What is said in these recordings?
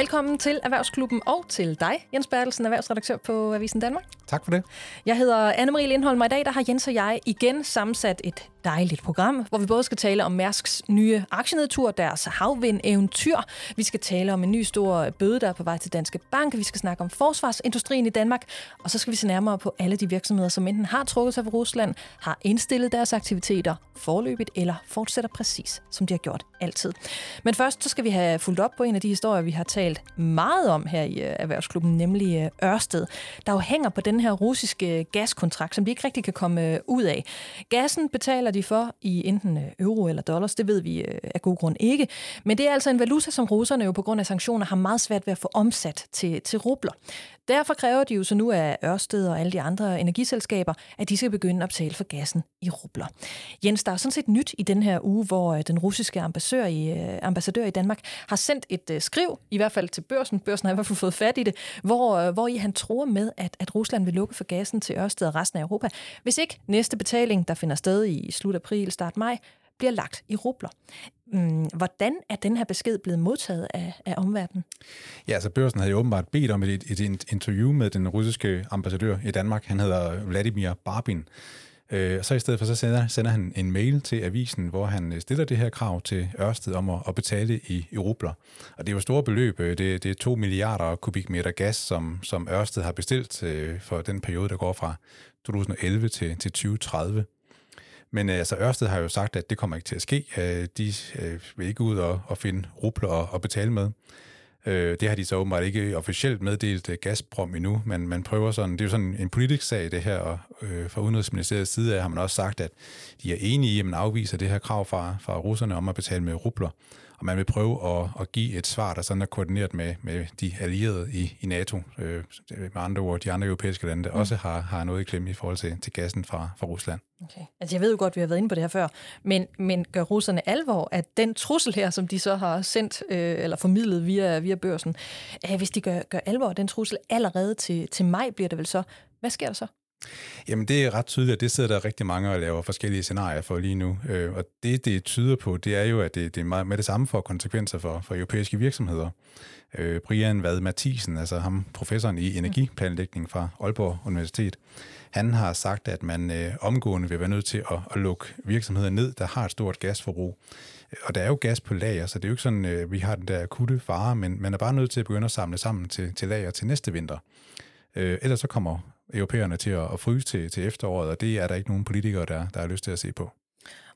Velkommen til Erhvervsklubben og til dig, Jens Bertelsen, erhvervsredaktør på Avisen Danmark. Tak for det. Jeg hedder Anne-Marie Lindholm, og i dag der har Jens og jeg igen sammensat et dejligt program, hvor vi både skal tale om Mærsks nye aktienedtur, deres havvind-eventyr. Vi skal tale om en ny stor bøde, der er på vej til Danske Bank. Vi skal snakke om forsvarsindustrien i Danmark. Og så skal vi se nærmere på alle de virksomheder, som enten har trukket sig fra Rusland, har indstillet deres aktiviteter forløbigt eller fortsætter præcis, som de har gjort altid. Men først så skal vi have fulgt op på en af de historier, vi har talt meget om her i øh, Erhvervsklubben, nemlig øh, Ørsted, der jo hænger på den her russiske gaskontrakt, som de ikke rigtig kan komme øh, ud af. Gassen betaler de for i enten øh, euro eller dollars, det ved vi øh, af god grund ikke. Men det er altså en valuta, som russerne jo på grund af sanktioner har meget svært ved at få omsat til, til rubler. Derfor kræver de jo så nu af Ørsted og alle de andre energiselskaber, at de skal begynde at betale for gassen i rubler. Jens, der er sådan set nyt i den her uge, hvor øh, den russiske ambassadør i, øh, ambassadør i Danmark har sendt et øh, skriv, i hvert fald til børsen, børsen har i hvert fald fået fat i det, hvor, hvor I han tror med, at, at Rusland vil lukke for gassen til Ørsted og resten af Europa, hvis ikke næste betaling, der finder sted i slut april, start maj, bliver lagt i rubler. Mm, hvordan er den her besked blevet modtaget af, af omverdenen? Ja, altså børsen havde jo åbenbart bedt om et, et, et interview med den russiske ambassadør i Danmark. Han hedder Vladimir Barbin. Øh, så i stedet for, så sender, sender han en mail til avisen, hvor han øh, stiller det her krav til Ørsted om at, at betale i, i rubler. Og det er jo store beløb. Øh, det, det er 2 milliarder kubikmeter gas, som, som Ørsted har bestilt øh, for den periode, der går fra 2011 til, til 2030. Men øh, altså, Ørsted har jo sagt, at det kommer ikke til at ske. Øh, de øh, vil ikke ud og, og finde rubler og, og betale med. Øh, det har de så åbenbart ikke officielt meddelt uh, Gazprom endnu, men man prøver sådan, det er jo sådan en politisk sag det her, og øh, fra Udenrigsministeriets side af har man også sagt, at de er enige i, at man afviser det her krav fra, fra russerne om at betale med rubler, og man vil prøve at, at give et svar, der sådan er koordineret med, med de allierede i, i NATO, øh, med andre ord, de andre europæiske lande, der mm. også har, har noget i klemme i forhold til, til gassen fra, fra Rusland. Okay. Altså jeg ved jo godt, vi har været inde på det her før, men, men gør russerne alvor, at den trussel her, som de så har sendt øh, eller formidlet via, via børsen, øh, hvis de gør, gør alvor den trussel allerede til, til maj, bliver det vel så, hvad sker der så? Jamen det er ret tydeligt, at det sidder der rigtig mange og laver forskellige scenarier for lige nu. Øh, og det, det tyder på, det er jo, at det, det er meget med det samme for konsekvenser for, for europæiske virksomheder. Øh, Brian Vad Mathisen, altså ham professoren i energiplanlægning fra Aalborg Universitet, han har sagt, at man øh, omgående vil være nødt til at, at lukke virksomheder ned, der har et stort gasforbrug. Øh, og der er jo gas på lager, så det er jo ikke sådan, øh, vi har den der akutte fare, men man er bare nødt til at begynde at samle sammen til, til lager til næste vinter. Øh, ellers så kommer europæerne til at, at fryse til, til efteråret, og det er der ikke nogen politikere, der, der har lyst til at se på.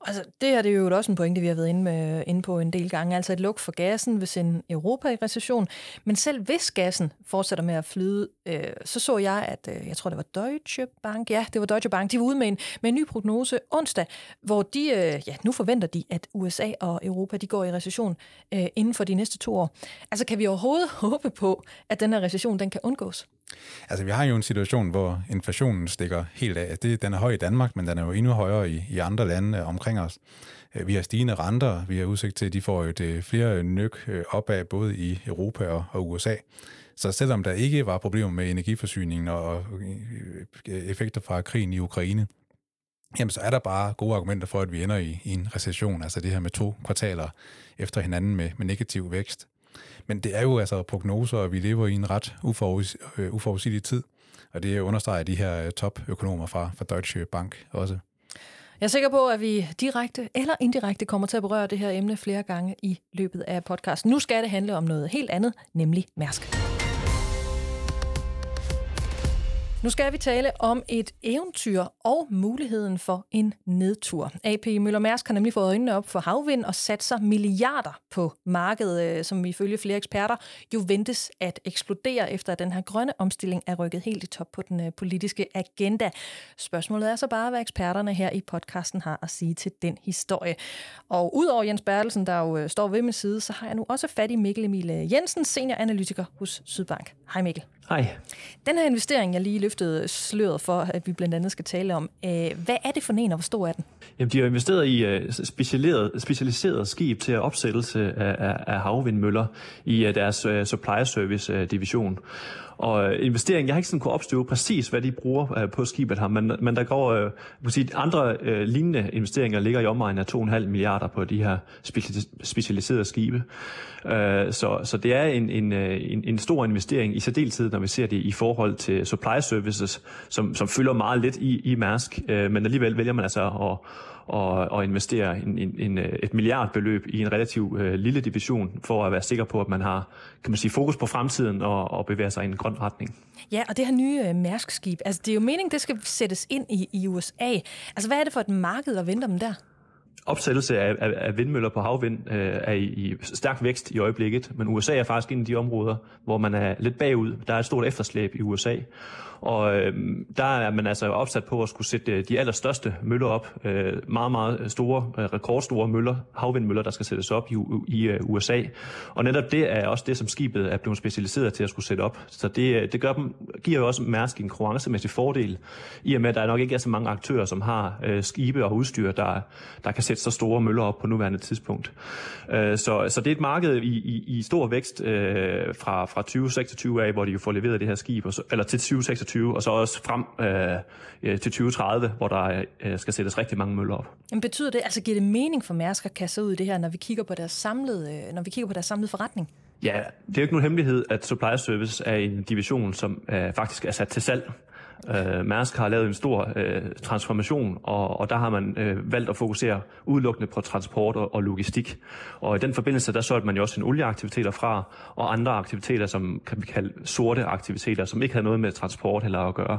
Altså, det her det er jo også en pointe, vi har været inde, med, inde på en del gange. Altså et luk for gassen vil sende Europa i recession. Men selv hvis gassen fortsætter med at flyde, øh, så så jeg, at øh, jeg tror, det var Deutsche Bank. Ja, det var Deutsche Bank. De var ude med en, med en ny prognose onsdag, hvor de, øh, ja, nu forventer de, at USA og Europa de går i recession øh, inden for de næste to år. Altså, kan vi overhovedet håbe på, at den her recession den kan undgås? Altså, vi har jo en situation, hvor inflationen stikker helt af. Det, den er høj i Danmark, men den er jo endnu højere i, i andre lande omkring os. Øh, vi har stigende renter. Vi har udsigt til, at de får et flere nyk øh, opad, både i Europa og, og USA. Så selvom der ikke var problemer med energiforsyningen og øh, effekter fra krigen i Ukraine, jamen så er der bare gode argumenter for, at vi ender i, i en recession, altså det her med to kvartaler efter hinanden med, med negativ vækst. Men det er jo altså prognoser, og vi lever i en ret uforudsigelig øh, uforudsigelig tid. Og det understreger de her øh, topøkonomer fra, fra Deutsche Bank også. Jeg er sikker på, at vi direkte eller indirekte kommer til at berøre det her emne flere gange i løbet af podcasten. Nu skal det handle om noget helt andet, nemlig Mærsk. Nu skal vi tale om et eventyr og muligheden for en nedtur. AP Møller Mærsk har nemlig fået øjnene op for havvind og sat sig milliarder på markedet, øh, som ifølge flere eksperter jo ventes at eksplodere efter at den her grønne omstilling er rykket helt i top på den øh, politiske agenda. Spørgsmålet er så bare, hvad eksperterne her i podcasten har at sige til den historie. Og udover Jens Bertelsen, der jo øh, står ved min side, så har jeg nu også fat i Mikkel Emil Jensen, senioranalytiker hos Sydbank. Hej Mikkel. Hej. Den her investering, jeg lige løftede sløret for, at vi blandt andet skal tale om, øh, hvad er det for en, og hvor stor er den? Jamen, de har investeret i uh, specialiseret, specialiseret skib til opsættelse af, af, havvindmøller i uh, deres supply service division. Og øh, investeringen, jeg har ikke sådan kunne opstøve præcis, hvad de bruger øh, på skibet her, men, men der går øh, sige, andre øh, lignende investeringer ligger i omegnen af 2,5 milliarder på de her specialiserede skibe. Øh, så, så det er en, en, øh, en, en stor investering i særdeleshed, når vi ser det i forhold til supply services, som, som fylder meget lidt i, i Mærsk, øh, men alligevel vælger man altså at og, og investere en, en, en, et milliardbeløb i en relativt øh, lille division, for at være sikker på, at man har kan man sige, fokus på fremtiden og, og bevæger sig i en grøn retning. Ja, og det her nye øh, Mærsk-skib, altså det er jo meningen, det skal sættes ind i, i USA. Altså hvad er det for et marked, der venter dem der? opsættelse af, af, af vindmøller på havvind øh, er i, i stærk vækst i øjeblikket, men USA er faktisk en af de områder, hvor man er lidt bagud. Der er et stort efterslæb i USA, og øh, der er man altså opsat på at skulle sætte øh, de allerstørste møller op. Øh, meget, meget store, øh, rekordstore møller, havvindmøller, der skal sættes op i, i øh, uh, USA. Og netop det er også det, som skibet er blevet specialiseret til at skulle sætte op. Så det, øh, det gør dem, giver jo også Mærsk en konkurrencemæssig fordel, i og med, at der nok ikke er så mange aktører, som har øh, skibe og udstyr, der, der kan sætte så store møller op på nuværende tidspunkt. Øh, så, så det er et marked i, i, i stor vækst øh, fra, fra 2026 af, hvor de jo får leveret det her skib, og så, eller til 2026 2020, og så også frem øh, til 2030, hvor der øh, skal sættes rigtig mange møller op. Men betyder det, altså giver det mening for Mærsk at kaste ud i det her, når vi kigger på deres samlede, øh, når vi kigger på deres samlede forretning? Ja, det er jo ikke nogen hemmelighed, at supply service er en division, som øh, faktisk er sat til salg. Øh, Mærsk har lavet en stor øh, transformation, og, og der har man øh, valgt at fokusere udelukkende på transport og, og logistik. Og i den forbindelse, der solgte man jo også en olieaktiviteter fra, og andre aktiviteter, som kan vi kalde sorte aktiviteter, som ikke havde noget med transport heller at gøre.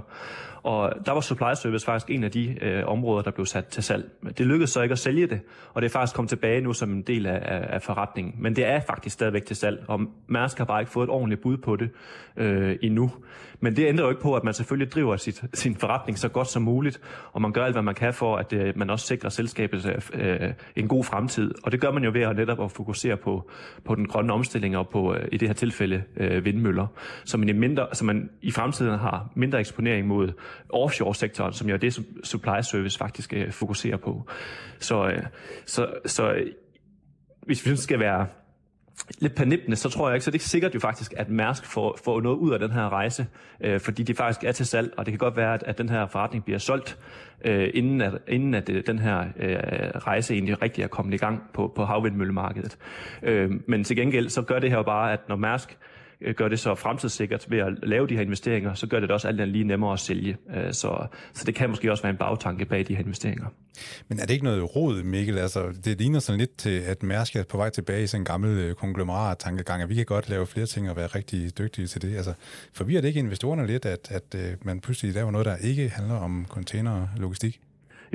Og der var supply service faktisk en af de øh, områder, der blev sat til salg. Det lykkedes så ikke at sælge det, og det er faktisk kommet tilbage nu som en del af, af, af forretningen. Men det er faktisk stadigvæk til salg, og Mærsk har bare ikke fået et ordentligt bud på det øh, endnu. Men det ændrer jo ikke på, at man selvfølgelig driver sit, sin forretning så godt som muligt, og man gør alt, hvad man kan for, at øh, man også sikrer selskabet øh, en god fremtid. Og det gør man jo ved at netop at fokusere på, på den grønne omstilling og på, øh, i det her tilfælde, øh, vindmøller, så man, i mindre, så man i fremtiden har mindre eksponering mod offshore-sektoren, som jo er det, som supply service faktisk øh, fokuserer på. Så, øh, så, så øh, hvis vi skal være lidt panippende, så tror jeg ikke, så det er ikke sikkert jo faktisk, at Mærsk får, får noget ud af den her rejse, øh, fordi de faktisk er til salg, og det kan godt være, at, at den her forretning bliver solgt, øh, inden at, inden at øh, den her øh, rejse egentlig rigtig er kommet i gang på, på havvindmøllemarkedet. Øh, men til gengæld, så gør det her jo bare, at når Mærsk Øh, Øh, gør det så fremtidssikkert ved at lave de her investeringer, så gør det, det også alt lige nemmere at sælge. Øh, så, så det kan måske også være en bagtanke bag de her investeringer. Men er det ikke noget råd, Mikkel? Altså, det ligner sådan lidt til, at Mærsk er på vej tilbage i sådan en gammel øh, konglomerat-tankegang, at vi kan godt lave flere ting og være rigtig dygtige til det. Altså, forvirrer det ikke investorerne lidt, at, at man pludselig laver noget, der ikke handler om container og logistik?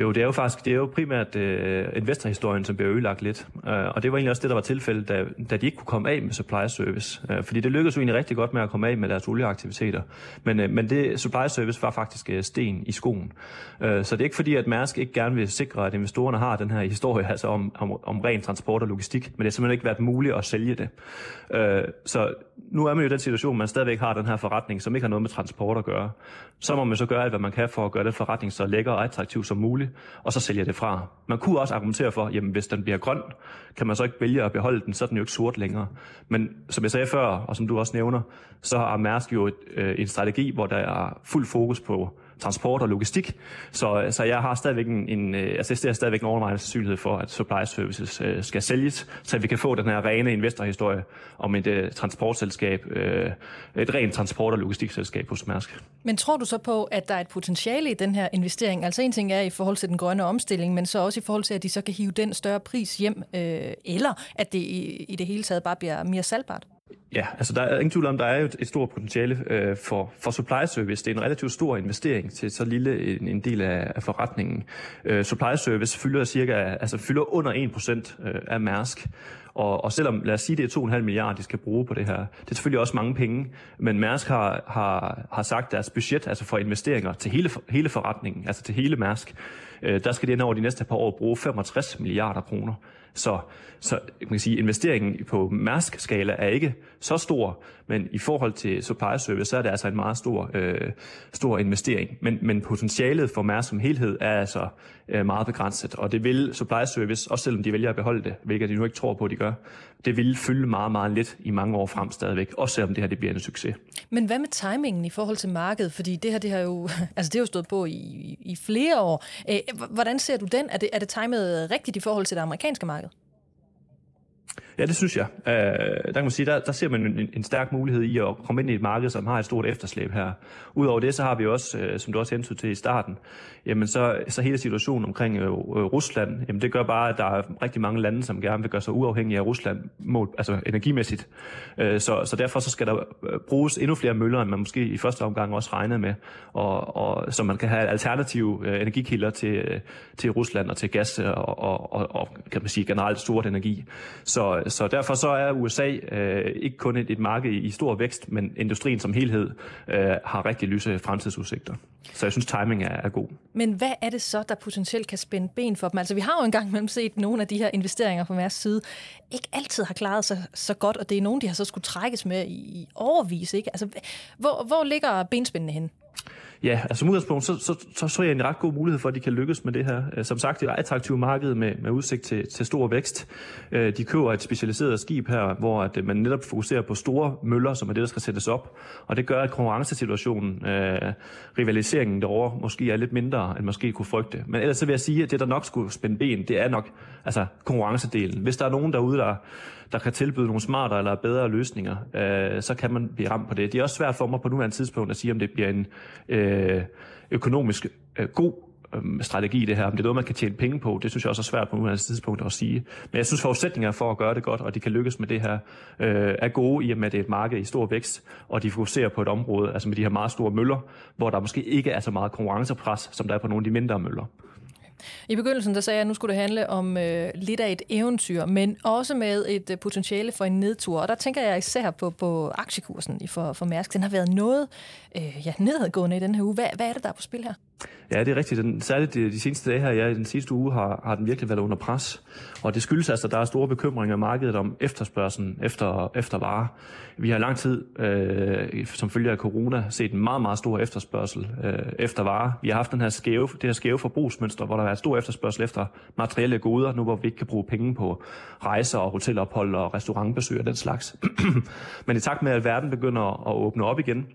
Jo, det er jo faktisk det er jo primært øh, investorhistorien, som bliver ødelagt lidt. Øh, og det var egentlig også det, der var tilfældet, da, da de ikke kunne komme af med supply service. Øh, fordi det lykkedes jo egentlig rigtig godt med at komme af med deres olieaktiviteter. Men, øh, men det supply service var faktisk øh, sten i skoen. Øh, så det er ikke fordi, at Mærsk ikke gerne vil sikre, at investorerne har den her historie altså om, om, om ren transport og logistik, men det har simpelthen ikke været muligt at sælge det. Øh, så nu er man jo i den situation, man stadigvæk har den her forretning, som ikke har noget med transport at gøre. Så må man så gøre alt, hvad man kan for at gøre den forretning så lækker og attraktiv som muligt, og så sælger det fra. Man kunne også argumentere for, jamen hvis den bliver grøn, kan man så ikke vælge at beholde den, så er den jo ikke sort længere. Men som jeg sagde før, og som du også nævner, så har Mærsk jo et, øh, en strategi, hvor der er fuld fokus på transport og logistik. Så, øh, så jeg har stadigvæk en, en øh, altså jeg stadigvæk en overvejende sandsynlighed for, at supply services øh, skal sælges, så vi kan få den her rene investorhistorie om et øh, transportselskab, øh, et rent transport- og logistikselskab hos Mærsk. Men tror du så på, at der er et potentiale i den her investering? Altså en ting er i forhold til den grønne omstilling, men så også i forhold til, at de så kan hive den større pris hjem, øh, eller at det i, i det hele taget bare bliver mere salgbart? Ja, altså der er ingen tvivl om, der er jo et, stort potentiale øh, for, for supply service. Det er en relativt stor investering til så lille en, en del af, af forretningen. Øh, supply service fylder cirka, altså fylder under 1% øh, af Mærsk. Og, og selvom, lad os sige, det er 2,5 milliarder, de skal bruge på det her, det er selvfølgelig også mange penge, men Mærsk har, har, har sagt deres budget, altså for investeringer til hele, hele forretningen, altså til hele Mærsk, øh, der skal de over de næste par år bruge 65 milliarder kroner. Så, så man kan sige, investeringen på Mærsk-skala er ikke så stor, men i forhold til supply service, så er det altså en meget stor, øh, stor investering. Men, men potentialet for Mærsk som helhed er altså øh, meget begrænset, og det vil supply service, også selvom de vælger at beholde det, hvilket de nu ikke tror på, at de gør, det vil fylde meget, meget lidt i mange år frem stadigvæk, også selvom det her det bliver en succes. Men hvad med timingen i forhold til markedet? Fordi det her det har jo, altså det har jo stået på i, i flere år. Hvordan ser du den? Er det, er det timet rigtigt i forhold til det amerikanske marked? Ja, det synes jeg. Øh, der kan man sige, der, der ser man en, en stærk mulighed i at komme ind i et marked, som har et stort efterslæb her. Udover det, så har vi også, øh, som du også hentede til i starten, jamen så, så hele situationen omkring øh, øh, Rusland, jamen det gør bare, at der er rigtig mange lande, som gerne vil gøre sig uafhængige af Rusland, mål, altså energimæssigt. Øh, så, så derfor så skal der øh, bruges endnu flere møller, end man måske i første omgang også regnede med, og, og så man kan have alternative øh, energikilder til, øh, til Rusland og til gas øh, og, og, og, og kan man sige generelt stort energi. Så, så derfor så er USA øh, ikke kun et, et marked i stor vækst, men industrien som helhed øh, har rigtig lyse fremtidsudsigter. Så jeg synes, timing er, er god. Men hvad er det så, der potentielt kan spænde ben for dem? Altså, vi har jo engang mellem set nogle af de her investeringer fra Mærs side, ikke altid har klaret sig så godt, og det er nogen, de har så skulle trækkes med i, i overvis. Ikke? Altså, hvor, hvor ligger benspændene henne? Ja, altså som udgangspunkt, så, så, så, så er jeg en ret god mulighed for, at de kan lykkes med det her. Øh, som sagt, det er et attraktivt marked med, med udsigt til, til stor vækst. Øh, de køber et specialiseret skib her, hvor at øh, man netop fokuserer på store møller, som er det, der skal sættes op. Og det gør, at konkurrencesituationen, øh, rivaliseringen derovre, måske er lidt mindre, end måske kunne frygte. Men ellers så vil jeg sige, at det, der nok skulle spænde ben, det er nok altså konkurrencedelen. Hvis der er nogen derude, der der kan tilbyde nogle smartere eller bedre løsninger, øh, så kan man blive ramt på det. Det er også svært for mig på nuværende tidspunkt at sige, om det bliver en øh, økonomisk øh, god øh, strategi det her. Om det er noget, man kan tjene penge på, det synes jeg også er svært på nuværende tidspunkt at sige. Men jeg synes, forudsætninger for at gøre det godt, og de kan lykkes med det her, øh, er gode i og med, at det er et marked i stor vækst, og de fokuserer på et område, altså med de her meget store møller, hvor der måske ikke er så meget konkurrencepres, som der er på nogle af de mindre møller. I begyndelsen der sagde jeg, at nu skulle det handle om øh, lidt af et eventyr, men også med et øh, potentiale for en nedtur. Og der tænker jeg især på, på aktiekursen i for, for Mærsk. Den har været noget øh, ja, nedadgående i den her uge. Hvad, hvad er det, der er på spil her? Ja, det er rigtigt. Den, særligt de, de seneste dage her, ja, den sidste uge, har, har den virkelig været under pres. Og det skyldes altså, at der er store bekymringer i markedet om efterspørgselen efter, efter varer. Vi har lang tid, øh, som følge af corona, set en meget, meget stor efterspørgsel øh, efter varer. Vi har haft den her skæve, det her skæve forbrugsmønster, hvor der er stor efterspørgsel efter materielle goder, nu hvor vi ikke kan bruge penge på rejser og hotelophold og restaurantbesøg og den slags. Men i takt med, at verden begynder at åbne op igen,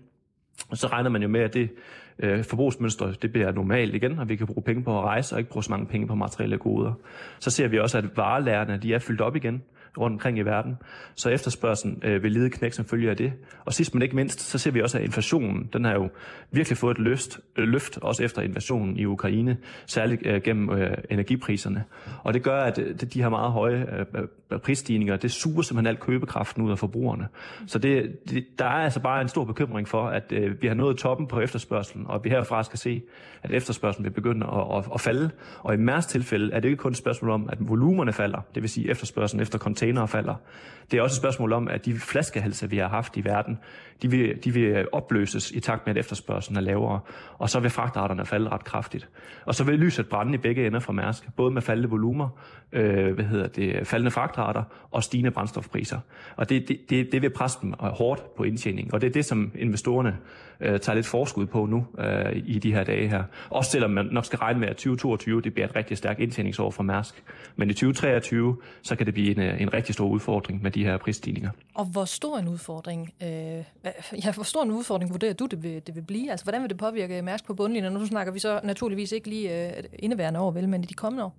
så regner man jo med, at det øh, forbrugsmønster det bliver normalt igen, og vi kan bruge penge på at rejse og ikke bruge så mange penge på materielle goder. Så ser vi også, at varelærerne de er fyldt op igen rundt omkring i verden. Så efterspørgselen øh, vil lide knæk som følge af det. Og sidst men ikke mindst, så ser vi også, at inflationen, den har jo virkelig fået et løft, øh, løft også efter invasionen i Ukraine, særligt øh, gennem øh, energipriserne. Og det gør, at øh, de her meget høje øh, øh, prisstigninger, det suger simpelthen alt købekraften ud af forbrugerne. Så det, det, der er altså bare en stor bekymring for, at øh, vi har nået toppen på efterspørgselen, og vi herfra skal se, at efterspørgselen vil begynde at, at, at falde. Og i Mærs tilfælde er det ikke kun et spørgsmål om, at volumerne falder, det vil sige efterspørgselen efter container senere falder. Det er også et spørgsmål om, at de flaskehalse, vi har haft i verden, de vil, de vil øh, opløses i takt med, at efterspørgselen er lavere, og så vil fragtarterne falde ret kraftigt. Og så vil lyset brænde i begge ender fra Mærsk, både med faldende volumer, øh, hvad hedder det, faldende fragtarter og stigende brændstofpriser. Og det, det, det, det vil presse dem øh, hårdt på indtjening, og det er det, som investorerne øh, tager lidt forskud på nu øh, i de her dage her. Også selvom man nok skal regne med, at 2022 det bliver et rigtig stærkt indtjeningsår for Mærsk. Men i 2023, så kan det blive en, øh, en rigtig stor udfordring med de her prisstigninger. Og hvor stor en udfordring, øh, Øh, ja, hvor stor en udfordring vurderer du, det vil, det vil blive? Altså, hvordan vil det påvirke Mærsk på bundlinjen? Nu snakker vi så naturligvis ikke lige øh, indeværende år, vel, men i de kommende år?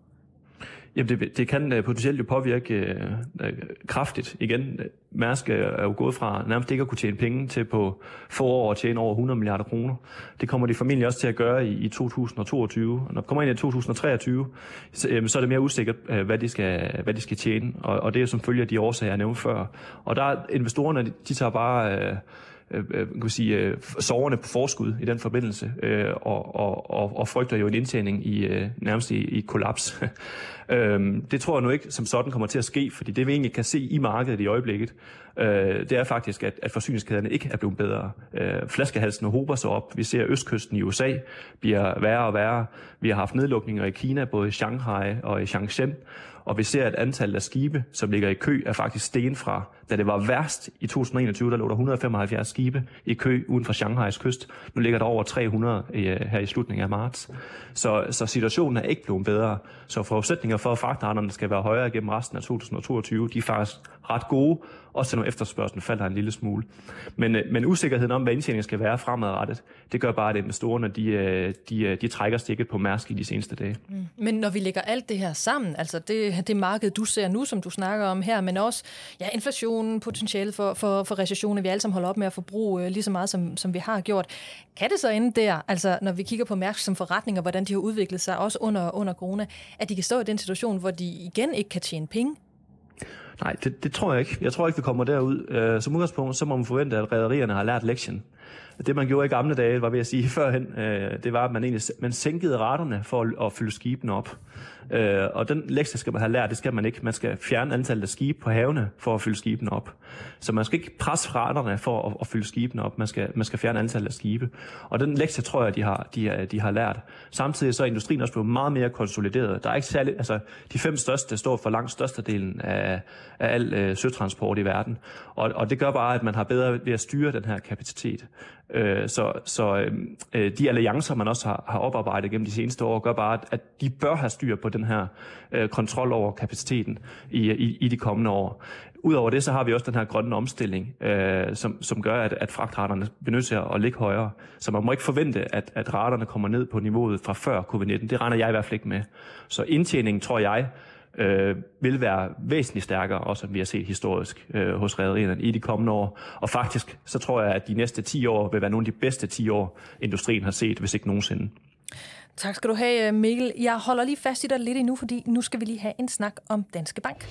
Jamen det, det kan øh, potentielt jo påvirke øh, øh kraftigt. Igen, øh, Mærsk er jo gået fra nærmest ikke at kunne tjene penge til på få år at tjene over 100 milliarder kroner. Det kommer de formentlig også til at gøre i, i 2022. Og når det kommer ind i 2023, så, øh, så er det mere usikkert, øh, hvad, de skal, hvad de skal tjene. Og, og det er som følge af de årsager, jeg nævnte før. Og der er investorerne, de, de tager bare... Øh, øh, øh kan sige, øh, soverne på forskud i den forbindelse, øh, og, og, og, og frygter jo en indtjening i øh, nærmest i, i kollaps. øh, det tror jeg nu ikke som sådan kommer til at ske, fordi det vi egentlig kan se i markedet i øjeblikket, øh, det er faktisk, at, at forsyningskæderne ikke er blevet bedre. Øh, flaskehalsene hober sig op. Vi ser østkysten i USA bliver værre og værre. Vi har haft nedlukninger i Kina, både i Shanghai og i Shenzhen, og vi ser, at antallet af skibe, som ligger i kø, er faktisk sten fra, da det var værst i 2021, der lå der 175 skibe i kø uden for Shanghais kyst. Nu ligger der over 300 øh, her i slutningen af marts. Så, så situationen er ikke blevet bedre. Så forudsætninger for, at fragtraterne skal være højere gennem resten af 2022, de er faktisk ret gode, også selvom efterspørgselen falder en lille smule. Men, øh, men usikkerheden om, hvad indtjeningen skal være fremadrettet, det gør bare, at investorerne de, øh, de, øh, de trækker stikket på Mærsk i de seneste dage. Mm. Men når vi lægger alt det her sammen, altså det, det marked, du ser nu, som du snakker om her, men også ja, inflationen, potentiale for, for, for recessionen, vi alle sammen holder op med at forbruge øh, lige så meget, som, som vi har gjort. Kan det så ende der, altså når vi kigger på Mærsk som forretning, og hvordan de har udviklet sig, også under, under corona, at de kan stå i den situation, hvor de igen ikke kan tjene penge, Nej, det, det tror jeg ikke. Jeg tror ikke, vi kommer derud. Øh, som udgangspunkt, så må man forvente, at rædderierne har lært lektien. Det, man gjorde i gamle dage, var ved at sige førhen, øh, det var, at man egentlig man sænkede raterne for at, at fylde skibene op. Øh, og den lektie skal man have lært, det skal man ikke. Man skal fjerne antallet af skibe på havene for at fylde skibene op. Så man skal ikke presse raterne for at, at fylde skibene op. Man skal, man skal fjerne antallet af skibe. Og den lektie tror jeg, de har, de, øh, de har lært. Samtidig så er industrien også blevet meget mere konsolideret. Der er ikke særlig, altså, de fem største står for langt størstedelen af, af al øh, søtransport i verden. Og, og det gør bare, at man har bedre ved at styre den her kapacitet. Øh, så så øh, øh de alliancer, man også har, har oparbejdet gennem de seneste år, gør bare, at de bør have styr på den her øh, kontrol over kapaciteten i, i, i de kommende år. Udover det, så har vi også den her grønne omstilling, øh, som, som gør, at, at fragtraterne benytter sig at ligge højere. Så man må ikke forvente, at, at raterne kommer ned på niveauet fra før covid-19. Det regner jeg i hvert fald ikke med. Så indtjeningen, tror jeg, øh, vil være væsentligt stærkere, også som vi har set historisk øh, hos rædderierne i de kommende år. Og faktisk, så tror jeg, at de næste 10 år vil være nogle af de bedste 10 år, industrien har set, hvis ikke nogensinde. Tak skal du have, øh, Mikkel. Jeg holder lige fast i dig lidt endnu, fordi nu skal vi lige have en snak om Danske Bank.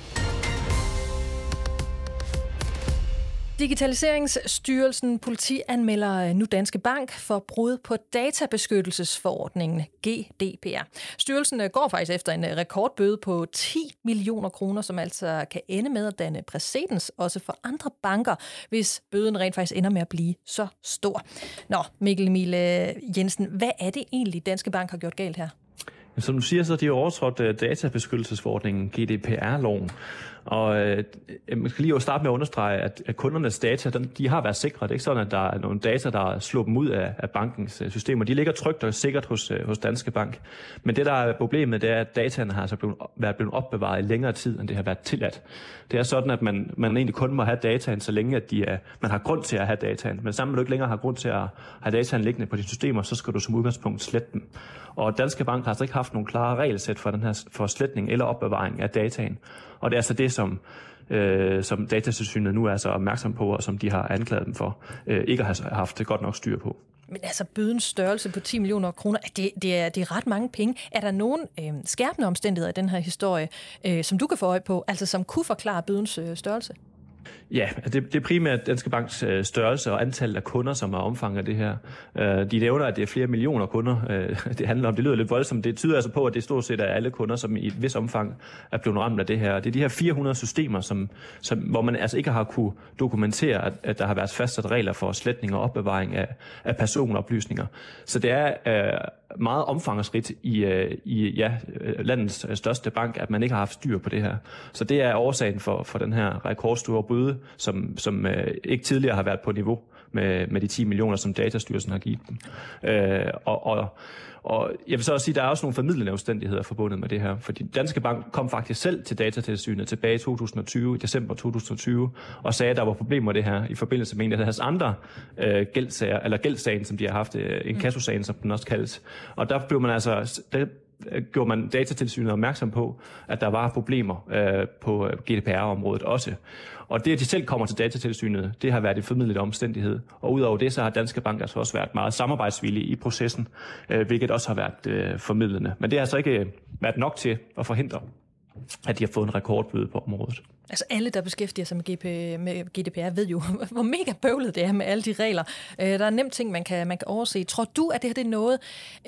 Digitaliseringsstyrelsen politi anmelder øh, nu Danske Bank for brud på databeskyttelsesforordningen GDPR. Styrelsen øh, går faktisk efter en øh, rekordbøde på 10 millioner kroner, som altså kan ende med at danne præcedens også for andre banker, hvis bøden rent faktisk ender med at blive så stor. Nå, Mikkel Emil Jensen, hvad er det egentlig, Danske Bank har gjort galt her? Som du siger, så er de overtrådt databeskyttelsesforordningen, GDPR-loven. Og øh, øh, man skal lige starte med at understrege, at, at kundernes data, den, de har været sikre. Det er ikke sådan, at der er nogle data, der slår dem ud af, af bankens øh, systemer. De ligger trygt og sikkert hos, øh, hos Danske Bank. Men det, der er problemet, det er, at dataene har altså blevet, været blevet opbevaret i længere tid, end det har været tilladt. Det er sådan, at man, man egentlig kun må have dataen, så længe at de er, man har grund til at have dataen. Men sammen med du ikke længere har grund til at have dataen liggende på dine systemer, så skal du som udgangspunkt slette dem. Og Danske Bank har altså ikke haft nogen klare regelsæt for, den her, for sletning eller opbevaring af dataen. Og det er altså det, som, øh, som datatilsynet nu er så opmærksom på, og som de har anklaget dem for, øh, ikke at have haft godt nok styr på. Men altså bødens størrelse på 10 millioner kroner, det, det, er, det er ret mange penge. Er der nogen øh, skærpende omstændigheder i den her historie, øh, som du kan få øje på, altså som kunne forklare bødens øh, størrelse? Ja, altså, det, det er primært Danske Banks øh, størrelse og antallet af kunder, som er omfanget af det her. Øh, de nævner, at det er flere millioner kunder, øh, det handler om. Det lyder lidt voldsomt. Det tyder altså på, at det stort set er alle kunder, som i et vis omfang er blevet ramt af det her. Det er de her 400 systemer, som, som, hvor man altså ikke har kunne dokumentere, at, at der har været fastsat regler for sletning og opbevaring af, af personoplysninger. Så det er øh, meget omfangsrigt i, øh, i ja, øh, landets øh, største bank, at man ikke har haft styr på det her. Så det er årsagen for, for den her rekordstore bøde, som, som øh, ikke tidligere har været på niveau med, med de 10 millioner, som Datastyrelsen har givet dem. Øh, og, og, og jeg vil så også sige, at der er også nogle formidlende omstændigheder forbundet med det her. Fordi Danske Bank kom faktisk selv til datatilsynet tilbage i 2020, i december 2020, og sagde, at der var problemer med det her i forbindelse med en af deres andre øh, gældsager, eller gældsagen, som de har haft, øh, en kassosagen, som den også kaldes. Og der blev man altså, der gjorde man datatilsynet opmærksom på, at der var problemer øh, på øh, GDPR-området også. Og det, at de selv kommer til datatilsynet, det har været en formidlet omstændighed. Og udover det, så har Danske Bank altså også været meget samarbejdsvillige i processen, øh, hvilket også har været øh, formidlende. Men det har altså ikke øh, været nok til at forhindre, at de har fået en rekordbøde på området. Altså alle, der beskæftiger sig med, GP, med GDPR, ved jo, hvor mega bøvlet det er med alle de regler. Øh, der er nemt ting, man kan, man kan overse. Tror du, at det her det er noget,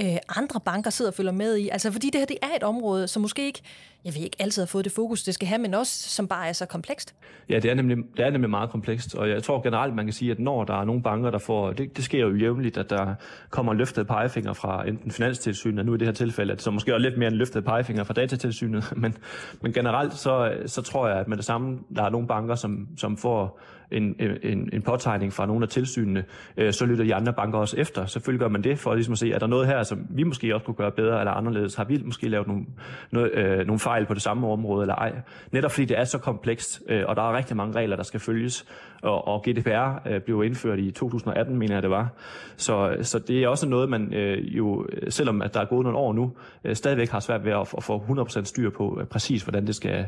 øh, andre banker sidder og følger med i? Altså fordi det her det er et område, som måske ikke jeg ved ikke, altid har fået det fokus, det skal have, men også som bare er så komplekst. Ja, det er, nemlig, det er nemlig meget komplekst, og jeg tror generelt, man kan sige, at når der er nogle banker, der får, det, det sker jo jævnligt, at der kommer løftet pegefinger fra enten Finanstilsynet, og nu i det her tilfælde, at så måske er lidt mere en løftet pegefinger fra Datatilsynet, men, men generelt så, så tror jeg, at med det samme, der er nogle banker, som, som får en, en, en påtegning fra nogle af tilsynene, øh, så lytter de andre banker også efter. Selvfølgelig gør man det for ligesom at se, er der noget her, som vi måske også kunne gøre bedre eller anderledes? Har vi måske lavet nogle, noget, øh, nogle fejl på det samme område eller ej? Netop fordi det er så komplekst, øh, og der er rigtig mange regler, der skal følges, og, og GDPR øh, blev indført i 2018, mener jeg det var. Så, så det er også noget, man øh, jo, øh, selvom at der er gået nogle år nu, øh, stadigvæk har svært ved at, at få 100% styr på øh, præcis, hvordan det skal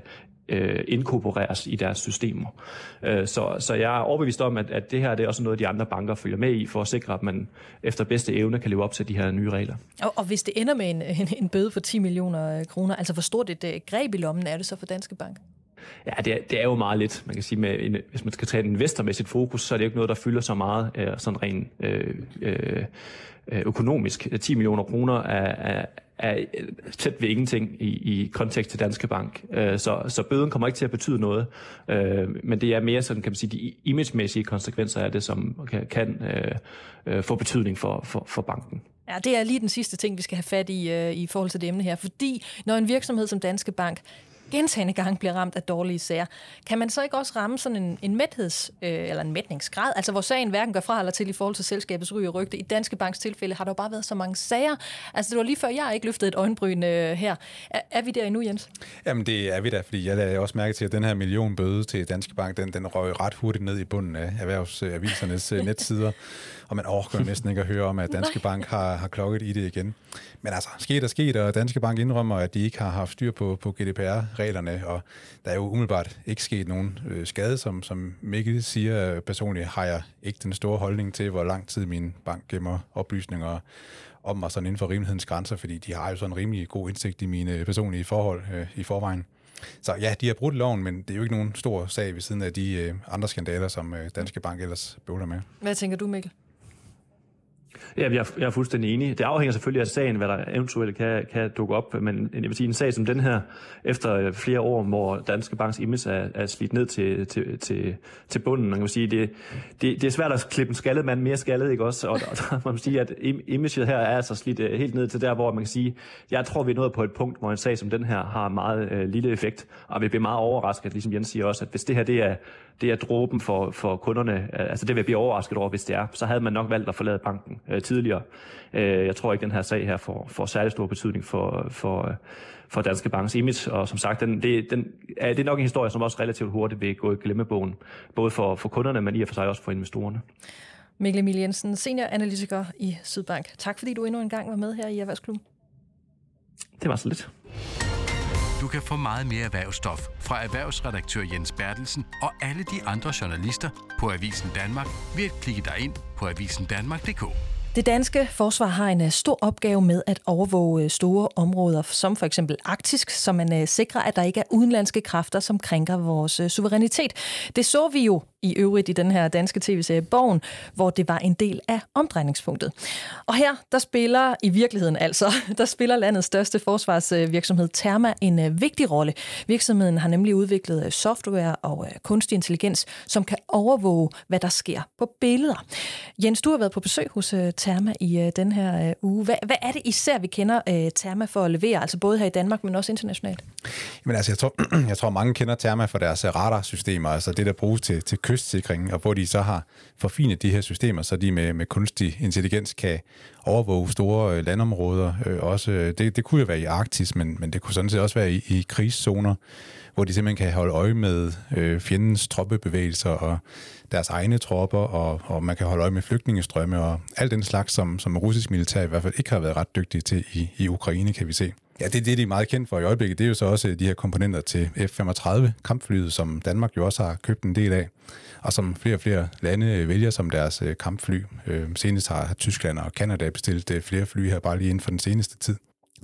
øh, inkorporeres i deres systemer. Øh, så, så jeg er overbevist om, at, at det her det er også noget, de andre banker følger med i, for at sikre, at man efter bedste evne kan leve op til de her nye regler. Og, og hvis det ender med en, en, en bøde for 10 millioner kroner, altså hvor stort et øh, greb i lommen er det så for Danske Bank? Ja, det er, det er jo meget lidt. Man kan sige, med en, hvis man skal tage en investormæssigt fokus, så er det jo ikke noget, der fylder så meget øh, sådan rent øh, øh, økonomisk. 10 millioner kroner er, er, er tæt ved ingenting i, i kontekst til Danske Bank. Øh, så, så bøden kommer ikke til at betyde noget, øh, men det er mere sådan, kan man sige, de imagemæssige konsekvenser af det, som kan, kan øh, øh få betydning for, for, for banken. Ja, det er lige den sidste ting, vi skal have fat i øh, i forhold til det emne her. Fordi når en virksomhed som Danske Bank gentagende gange bliver ramt af dårlige sager, kan man så ikke også ramme sådan en, en mætheds- øh, eller en mætningsgrad, altså hvor sagen hverken gør fra eller til i forhold til selskabets ry og rygte. I Danske Banks tilfælde har der jo bare været så mange sager. Altså det var lige før, jeg ikke løftede et øjenbryn øh, her. Er, er vi der endnu, Jens? Jamen det er vi da, fordi jeg lagde også mærke til, at den her million bøde til Danske Bank, den, den røg ret hurtigt ned i bunden af erhvervsavisernes øh, netsider og man overgår næsten ikke at høre om, at Danske Bank har, har klokket i det igen. Men altså, sket er sket, og Danske Bank indrømmer, at de ikke har haft styr på, på reglerne, og der er jo umiddelbart ikke sket nogen øh, skade, som, som Mikkel siger personligt, har jeg ikke den store holdning til, hvor lang tid min bank gemmer oplysninger om mig sådan inden for rimelighedens grænser, fordi de har jo sådan en rimelig god indsigt i mine personlige forhold øh, i forvejen. Så ja, de har brudt loven, men det er jo ikke nogen stor sag ved siden af de øh, andre skandaler, som øh, Danske Bank ellers bøvler med. Hvad tænker du, Mikkel? Ja, jeg jeg er fuldstændig enig. Det afhænger selvfølgelig af sagen, hvad der eventuelt kan, kan dukke op, men jeg vil sige, en sag som den her, efter øh, flere år, hvor Danske Banks image er, er slidt ned til, til, til, til bunden, man kan sige, det, det, det er svært at klippe en skaldet mand mere skaldet, ikke også? Og, og man kan sige, at imaget her er altså slidt øh, helt ned til der, hvor man kan sige, jeg tror, vi er nået på et punkt, hvor en sag som den her har meget øh, lille effekt, og vi bliver meget overrasket, ligesom Jens siger også, at hvis det her det er, det er dråben for, for kunderne, altså det vil jeg blive overrasket over, hvis det er, så havde man nok valgt at forlade banken øh, tidligere. Øh, jeg tror ikke, den her sag her får, får særlig stor betydning for, for, for Danske Banks image, og som sagt, den, det, den, er, det er nok en historie, som også relativt hurtigt vil gå i glemmebogen, både for, for kunderne, men i og for sig også for investorerne. Mikkel Emil Jensen, senioranalytiker i Sydbank. Tak fordi du endnu en gang var med her i Erhvervsklubben. Det var så lidt. Du kan få meget mere erhvervsstof fra erhvervsredaktør Jens Bertelsen og alle de andre journalister på Avisen Danmark ved at klikke dig ind på avisendanmark.dk. Det danske forsvar har en øh, stor opgave med at overvåge øh, store områder, som for eksempel Arktisk, så man øh, sikrer, at der ikke er udenlandske kræfter, som krænker vores suverænitet. Det så vi jo i øvrigt i den her danske tv-serie Borgen, hvor det var en del af omdrejningspunktet. Og her, der spiller i virkeligheden altså, der spiller landets største forsvarsvirksomhed Therma en øh, vigtig rolle. Virksomheden har nemlig udviklet øh, software og øh, kunstig intelligens, som kan overvåge, hvad der sker på billeder. Jens, du har været på besøg hos Therma i den her uge. Hvad, hvad er det især, vi kender Therma for at levere, altså både her i Danmark, men også internationalt? Jamen altså, jeg tror, jeg tror mange kender Therma for deres radarsystemer, altså det, der bruges til, til kystsikringen, og hvor de så har forfinet de her systemer, så de med, med kunstig intelligens kan overvåge store øh, landområder. Øh, også, øh, det, det kunne jo være i Arktis, men, men det kunne sådan set også være i, i krigszoner, hvor de simpelthen kan holde øje med øh, fjendens troppebevægelser og deres egne tropper, og, og man kan holde øje med flygtningestrømme og alt den slags, som, som russisk militær i hvert fald ikke har været ret dygtige til i, i Ukraine, kan vi se. Ja, det er det, de er meget kendt for i øjeblikket. Det er jo så også de her komponenter til F-35 kampflyet, som Danmark jo også har købt en del af, og som flere og flere lande øh, vælger som deres øh, kampfly. Øh, senest har Tyskland og Kanada bestilt flere fly her bare lige inden for den seneste tid.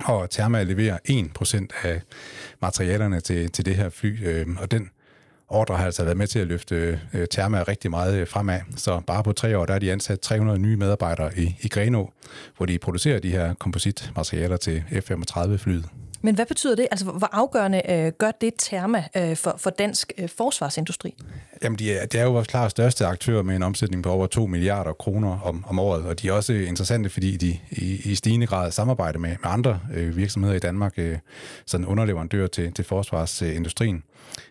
Og Therma leverer 1% af materialerne til, til det her fly, og den ordre har altså været med til at løfte øh, Therma rigtig meget øh, fremad. Så bare på tre år, der er de ansat 300 nye medarbejdere i, i Greno, hvor de producerer de her kompositmaterialer til F-35-flyet. Men hvad betyder det? Altså, hvor afgørende øh, gør det Therma øh, for, for dansk øh, forsvarsindustri? Jamen, de er, de er jo vores klart største aktør med en omsætning på over 2 milliarder kroner om, om året, og de er også interessante, fordi de i, i stigende grad samarbejder med, med andre øh, virksomheder i Danmark, øh, sådan underleverandører til, til forsvarsindustrien.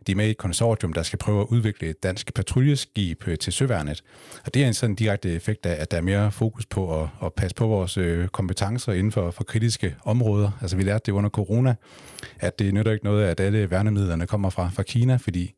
De er med i et konsortium, der skal prøve at udvikle et dansk patruljeskib øh, til søværnet. Og det er en sådan direkte effekt af, at der er mere fokus på at, at passe på vores øh, kompetencer inden for, for kritiske områder. Altså vi lærte det under corona, at det nytter ikke noget, at alle værnemidlerne kommer fra, fra Kina, fordi